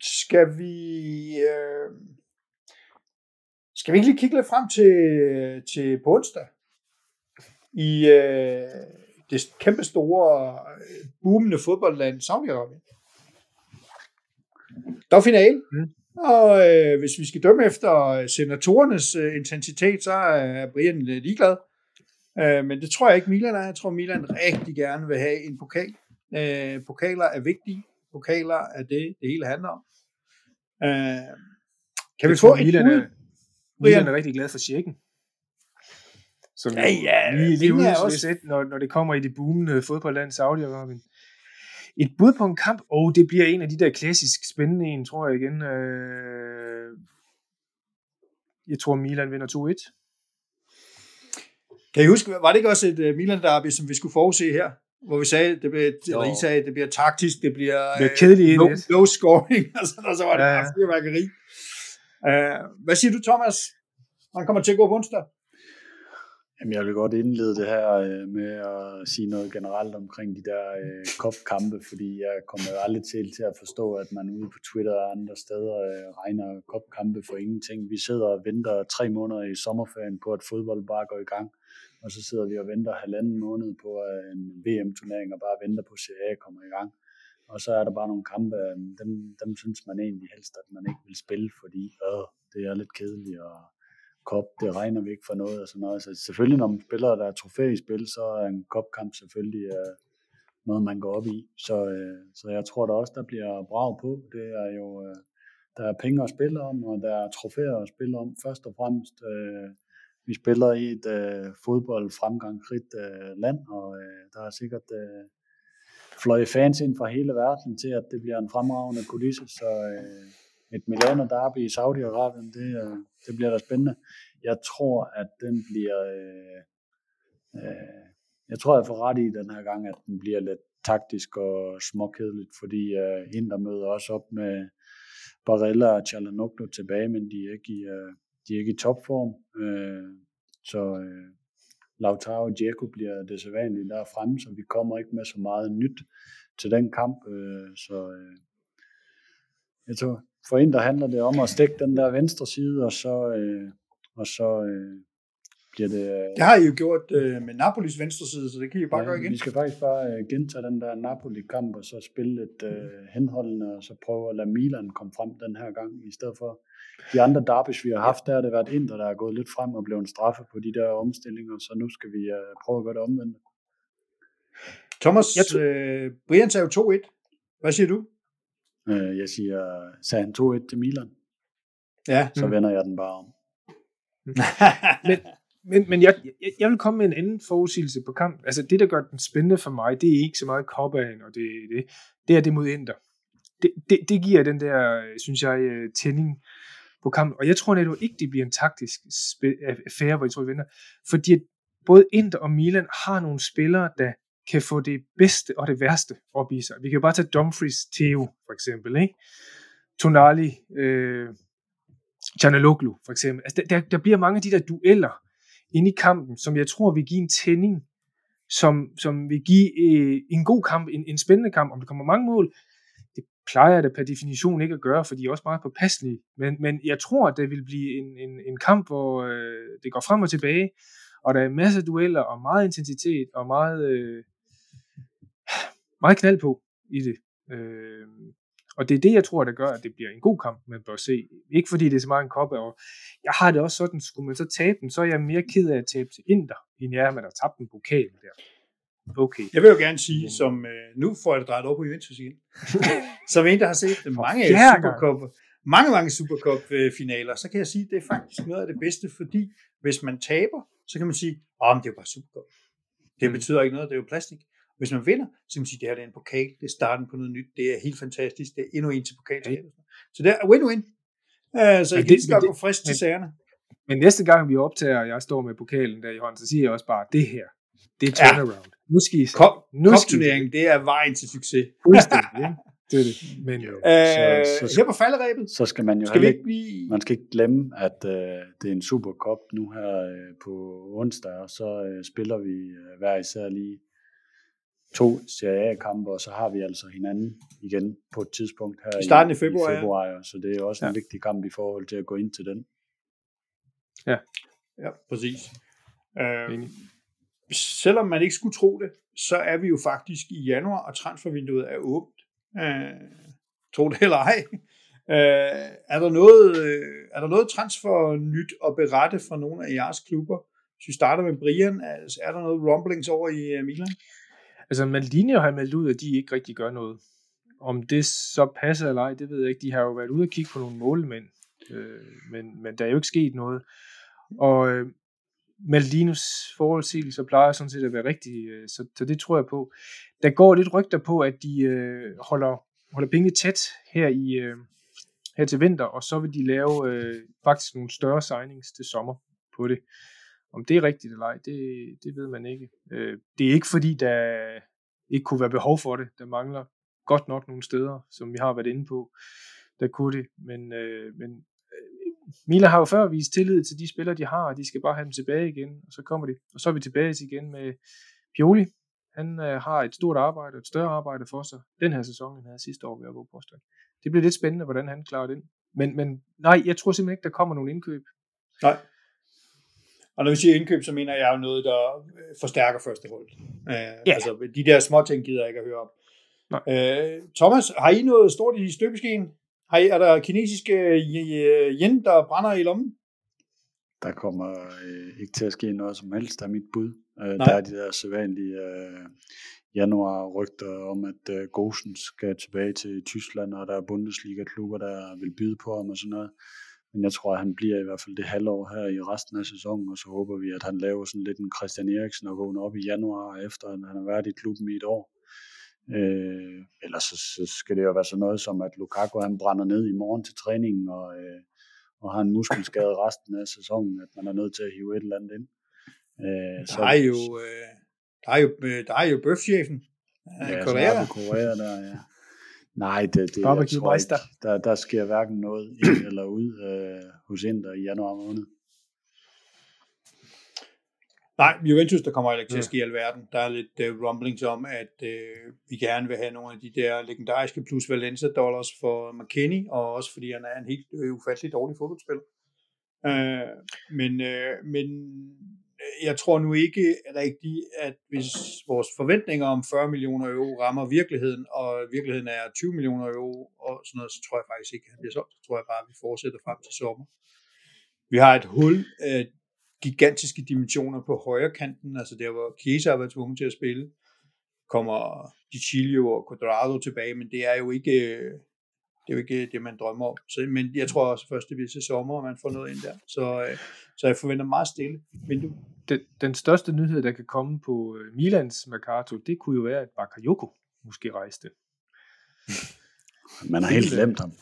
skal vi øh, skal vi ikke lige kigge lidt frem til, til på onsdag? I øh, det kæmpe store boomende fodboldland Saudi-Arabien. Der er finale. Mm. Og øh, hvis vi skal dømme efter senatorernes øh, intensitet, så er Brian øh, ligeglad. Øh, men det tror jeg ikke Milan er. Jeg tror Milan rigtig gerne vil have en pokal. Øh, pokaler er vigtige. Pokaler er det, det hele handler om. Øh, kan vi få et Milan er, Milan er rigtig glad for checken. Som Ja, ja, lige, lige også- når, når det kommer i det boomende fodboldland Saudi-Arabien. Et bud på en kamp, og oh, det bliver en af de der klassisk spændende en, tror jeg igen. Øh, jeg tror, Milan vinder 2-1. Kan I huske, var det ikke også et uh, Milan derby, som vi skulle forudse her? Hvor vi sagde, det bliver, eller I sagde, det bliver taktisk, det bliver, Det bliver øh, kedeligt low, 1-1. low scoring, og så, og så var det ja. bare fyrværkeri. Uh, hvad siger du, Thomas? Han kommer til at gå på onsdag. Jamen, jeg vil godt indlede det her øh, med at sige noget generelt omkring de der øh, kopkampe, fordi jeg kommer jo aldrig til, til at forstå, at man ude på Twitter og andre steder øh, regner kopkampe for ingenting. Vi sidder og venter tre måneder i sommerferien på, at fodbold bare går i gang, og så sidder vi og venter halvanden måned på øh, en VM-turnering og bare venter på, at CA kommer i gang. Og så er der bare nogle kampe, øh, dem, dem synes man egentlig helst, at man ikke vil spille, fordi øh, det er lidt kedeligt, og kop, det regner vi ikke for noget og sådan noget. Så selvfølgelig, når man spiller, der er trofæ i spil, så er en kopkamp selvfølgelig øh, noget, man går op i. Så, øh, så jeg tror da også, der bliver brav på. Det er jo, øh, der er penge at spille om, og der er trofæer at spille om. Først og fremmest, øh, vi spiller i et øh, fodboldfremgangsrigt øh, land, og øh, der er sikkert øh, fløje fans ind fra hele verden til, at det bliver en fremragende kulisse. Så øh, et Milano Derby i Saudi-Arabien, det, øh, det bliver da spændende. Jeg tror, at den bliver... Øh, øh, jeg tror, jeg får ret i den her gang, at den bliver lidt taktisk og småkedeligt, fordi øh, Inter møder også op med Barella og Cialanoglu tilbage, men de er ikke i, øh, de er ikke i topform. Øh, så øh, Lautaro og Diego bliver det sædvanlige der fremme, så vi kommer ikke med så meget nyt til den kamp. Øh, så øh, jeg tror, for Inter handler det om at stikke den der venstre side, og så, øh, og så øh, bliver det... Øh, Det har I jo gjort øh, med Napolis venstre side, så det kan I bare ja, gøre igen. Vi skal faktisk bare øh, gentage den der Napoli-kamp, og så spille lidt øh, henholdende, og så prøve at lade Milan komme frem den her gang, i stedet for de andre derbys, vi har haft, der har det været Inter, der er gået lidt frem og blevet en straffe på de der omstillinger, så nu skal vi øh, prøve at gøre det omvendt. Thomas, Jeg tror- øh, Brian sagde jo 2-1. Hvad siger du? Øh, jeg siger, sagde han 2-1 til Milan, Ja. så Mm. vender jeg den bare om. Men, men, men jeg, jeg, jeg vil komme med en anden forudsigelse på kampen. Altså det, der gør den spændende for mig, det er ikke så meget Copaen, og det, det, det er det mod Inter. Det, det, det giver den der, synes jeg, øh, tænding på kampen. Og jeg tror netop ikke, det bliver en taktisk affære, hvor jeg tror, vi vinder. Fordi både Inter og Milan har nogle spillere, der kan få det bedste og det værste op i sig. Vi kan jo bare tage Dumfries Theo, for eksempel. Ikke? Tonali, øh, Canaloglu, for eksempel. Altså, der, der bliver mange af de der dueller inde i kampen, som jeg tror vil give en tænding, som, som vil give øh, en god kamp, en, en spændende kamp. Om det kommer mange mål, det plejer det per definition ikke at gøre, for de er også meget påpasselige. Men, men jeg tror, at det vil blive en, en, en kamp, hvor øh, det går frem og tilbage, og der er masser af dueller, og meget intensitet, og meget, øh, meget knald på i det. Øh, og det er det, jeg tror, der gør, at det bliver en god kamp, man bør se. Ikke fordi det er så meget en koppe, og jeg har det også sådan, skulle man så tabe den, så er jeg mere ked af at tabe til Inter, end jeg er, at man har tabt en pokal der. Okay. Jeg vil jo gerne sige, som øh, nu får jeg det drejet over på Juventus igen, som en, der har set mange gang. Supercup, mange, mange Supercup-finaler, så kan jeg sige, at det er faktisk noget af det bedste, fordi hvis man taber, så kan man sige, åh, men det er jo bare Supercup. Det Mm. betyder ikke noget, det er jo plastik. Hvis man vinder, så kan man sige, at det her det er en pokal, det er starten på noget nyt, det er helt fantastisk, det er endnu en til pokalskabet. Så det er win-win. Uh, så I Men kan det- så det- gå frisk til sagerne. Men næste gang vi optager, og jeg står med pokalen der i hånden, så siger jeg også bare, det her, det er Ja. turnaround. Nu skal I. Kop, Nu skal I det er vejen til succes. Fuldstændig, ikke? Det er det. Men øh, Øh, så- her på falderæbet, Så skal man jo skal ikke blive... Man skal ikke glemme, at øh, det er en Supercup nu her øh, på onsdag, og så øh, spiller vi øh, hver især lige to Serie A-kampe, og så har vi altså hinanden igen på et tidspunkt her I starten af februar, i ja. februar ja. så det er også en Ja. vigtig kamp i forhold til at gå ind til den. Ja, præcis. Øh, Enig. selvom man ikke skulle tro det, så er vi jo faktisk i januar, og transfervinduet er åbent. Øh, tro det eller ej. Øh, er, der noget, øh, er der noget transfer nyt at berette fra nogle af jeres klubber? Hvis vi starter med Brian, altså, er der noget rumblings over i øh, Milan? Altså, Maldini har meldt ud, at de ikke rigtig gør noget. Om det så passer eller ej, det ved jeg ikke. De har jo været ude og kigge på nogle målmænd, øh, men, men der er jo ikke sket noget. Og øh, Maldinos forholdsigelser plejer sådan set at være rigtige, øh, så, så det tror jeg på. Der går lidt rygter på, at de øh, holder, holder penge tæt her i øh, her til vinter, og så vil de lave øh, faktisk nogle større signings til sommer på det. Om det er rigtigt eller ej, det, det ved man ikke. Øh, det er ikke fordi, der ikke kunne være behov for det. Der mangler godt nok nogle steder, som vi har været inde på, der kunne det. Men, øh, men øh, Mila har jo før vist tillid til de spillere, de har, og de skal bare have dem tilbage igen, og så kommer de. Og så er vi tilbage igen med Pioli. Han øh, har et stort arbejde, et større arbejde for sig den her sæson, end han havde sidste år ved at på påstand. Det bliver lidt spændende, hvordan han klarer det. Men, men nej, jeg tror simpelthen ikke, der kommer nogen indkøb. Nej. Og når vi siger indkøb, så mener jeg jo noget, der øh, forstærker første hold. Øh, ja. Altså, de der små ting gider jeg ikke at høre om. Nej. Øh, Thomas, har I noget stort i støbeskeen? Har I, er der kinesiske øh, yen, der brænder i lommen? Der kommer øh, ikke til at ske noget som helst, der er mit bud. Øh, der er de der sædvanlige øh, januar-rygter om, at øh, Gosen skal tilbage til Tyskland, og der er Bundesliga-klubber, der vil byde på ham og sådan noget. Men jeg tror, at han bliver i hvert fald det halvår her i resten af sæsonen, og så håber vi, at han laver sådan lidt en Christian Eriksen og vågner op i januar, efter at han har været i klubben i et år. Øh, ellers så, så skal det jo være sådan noget som, at Lukaku han brænder ned i morgen til træningen, og, øh, og har en muskelskade resten af sæsonen, at man er nødt til at hive et eller andet ind. Øh, der, så, er jo, øh, der er jo, øh, der er jo bøfchefen. Ja, Korea. Korea der, ja. Nej, det, det jeg tror ikke, der, der sker hverken noget ind eller ud øh, hos Inter i januar måned. Nej, Juventus, der kommer ikke til at ske i alverden. Der er lidt uh, rumblings om, at uh, vi gerne vil have nogle af de der legendariske plus Valencia dollars for McKinney, og også fordi han er en helt uh, ufattelig dårlig fodboldspiller. Uh, men, uh, men jeg tror nu ikke rigtigt, at hvis vores forventninger om 40 millioner euro rammer virkeligheden, og virkeligheden er 20 millioner euro og sådan noget, så tror jeg faktisk ikke, at han bliver solgt. Så tror jeg bare, at vi fortsætter frem til sommer. Vi har et hul, gigantiske dimensioner på højre kanten, altså der hvor Chiesa har været tvunget til at spille, kommer Dicilio og Quadrado tilbage, men det er jo ikke øh, det er jo ikke det, man drømmer om. Så, men jeg tror også først, det bliver til sommer, og man får noget ind der. Så, øh, så jeg forventer meget stille vindue. Den, den største nyhed, der kan komme på øh, Milans Mercato, det kunne jo være, at Bakayoko måske rejste. Man har helt glemt ham.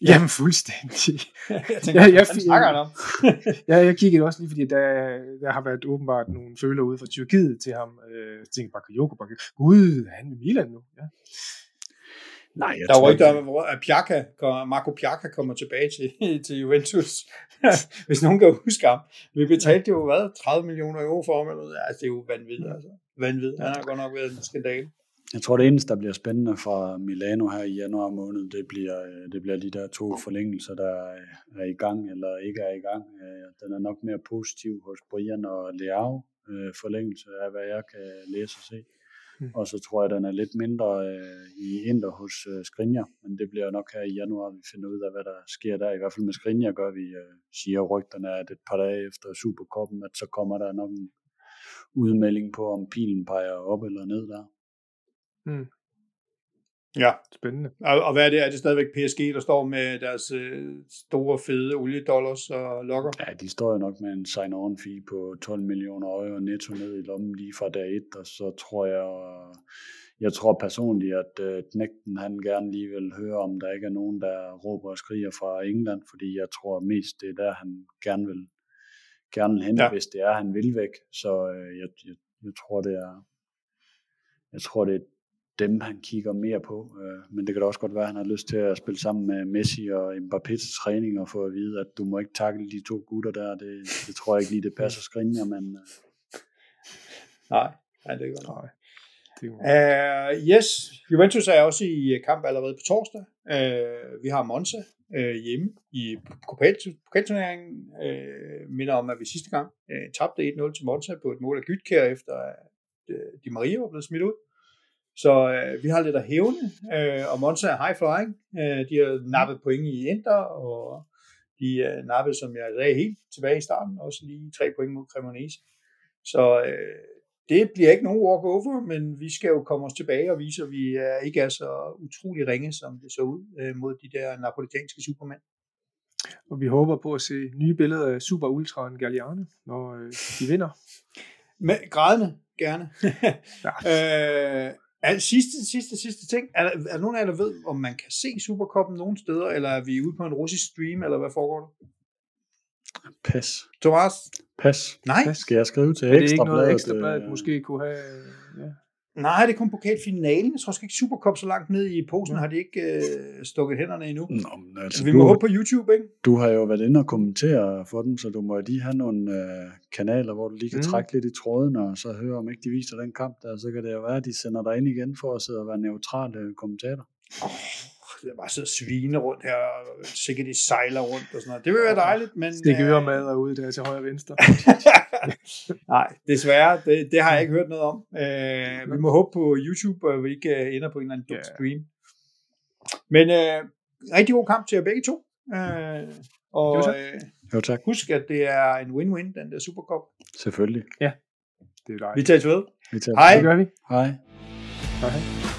Jamen fuldstændig. jeg tænker, jeg, jeg, snakker han om? ja, jeg kiggede også lige, fordi der, der har været åbenbart nogle føler ude fra Tyrkiet til ham. Øh, jeg tænkte, Bakayoko, Bakayoko. Gud, han er i Milan nu. Ja. Nej, jeg der var ikke der, at Pjaka, Marco Pjaka kommer tilbage til, til Juventus. Hvis nogen kan huske ham. Vi betalte jo, hvad, 30 millioner euro for ham? Eller noget. Altså, det er jo vanvittigt. Altså. Vanvittigt. Han har godt nok været en skandal. Jeg tror, det eneste, der bliver spændende fra Milano her i januar måned, det bliver, det bliver de der to forlængelser, der er i gang eller ikke er i gang. Øh, den er nok mere positiv hos Brian og Leao øh, forlængelse af, hvad jeg kan læse og se. Mm. Og så tror jeg, den er lidt mindre øh, i Inter hos Skriniar, men det bliver nok her i januar, vi finder ud af, hvad der sker der. I hvert fald med Skriniar gør vi, siger rygterne, at et par dage efter Superkoppen, at så kommer der nok en udmelding på, om pilen peger op eller ned der. Mm. Ja. Spændende. Og, og hvad er det? Er det stadigvæk PSG, der står med deres øh, store, fede oliedollars og lokker? Ja, de står jo nok med en sign-on fee på 12 millioner euro netto ned i lommen lige fra dag 1, og så tror jeg, jeg tror personligt, at øh, Knægten han gerne lige vil høre, om der ikke er nogen, der råber og skriger fra England, fordi jeg tror mest, det er der, han gerne vil, gerne hen, ja. hvis det er, han vil væk. Så øh, jeg, jeg, jeg tror, det er, jeg tror, det er dem, han kigger mere på. Øh, men det kan da også godt være, at han har lyst til at spille sammen med Messi og Mbappé til træning og få at vide, at du må ikke takle de to gutter der. Det, det tror jeg ikke lige, det passer skrinjer, men... Uh... Nej, nej, det er godt. Nej. Uh, yes, Juventus er også i kamp allerede på torsdag. Uh, vi har Monza uh, hjemme i pokalturneringen. Uh, minder om, at vi sidste gang uh, tabte 1-0 til Monza på et mål af Gytkær, efter at uh, Di Maria var blevet smidt ud. Så øh, vi har lidt at hævne, øh, og Monza er high flying. Øh, de har nappet point i Inter, og de øh, nappede, som jeg sagde, helt tilbage i starten, også lige tre point mod Cremonese. Så øh, det bliver ikke nogen walkover, men vi skal jo komme os tilbage og vise, at vi er, ikke er så utrolig ringe, som det så ud øh, mod de der napolitanske supermænd. Og vi håber på at se nye billeder af Super Ultraen Galliano, når øh, de vinder. Med grædende, gerne. Ja. øh, er, sidste, sidste, sidste ting. Er der, er der nogen af jer, der ved, om man kan se Supercuppen nogen steder, eller er vi ude på en russisk stream, eller hvad foregår der? Pas. Thomas? Pas. Nej, Pas. Skal jeg skrive til Er det ikke Ekstrabladet? noget ekstrabladet øh, måske kunne have... Ja. Nej, det er kun pokalfinalen. Jeg tror ikke Supercup så langt ned i posen, har de ikke øh, stukket hænderne endnu. Nå, men altså, Så vi du, må håbe på YouTube, ikke? du har jo været inde og kommentere for dem, så du må lige have nogle øh, kanaler, hvor du lige kan Mm. trække lidt i trådene, og så høre, om ikke de viser den kamp der. Så kan det jo være, at de sender dig ind igen for at sidde og være neutral øh, kommentator. Jeg bare sidder og svine rundt her, og sikkert de sejler rundt og sådan noget. Det vil være dejligt, men... Stikke øh, øremad derude der til højre og venstre. Nej, desværre, det, det har jeg ikke hørt noget om. Øh, vi må håbe på YouTube, og vi ikke øh, ender på en eller anden dum Ja. stream. Men øh, rigtig god kamp til jer begge to. Øh, og Jo, tak. øh, Jo tak, husk, at det er en win-win, den der Supercup. selvfølgelig. Det er Vi dejligt. tages ved. Vi tager Hej. Det gør vi. Hej. Hej. hej.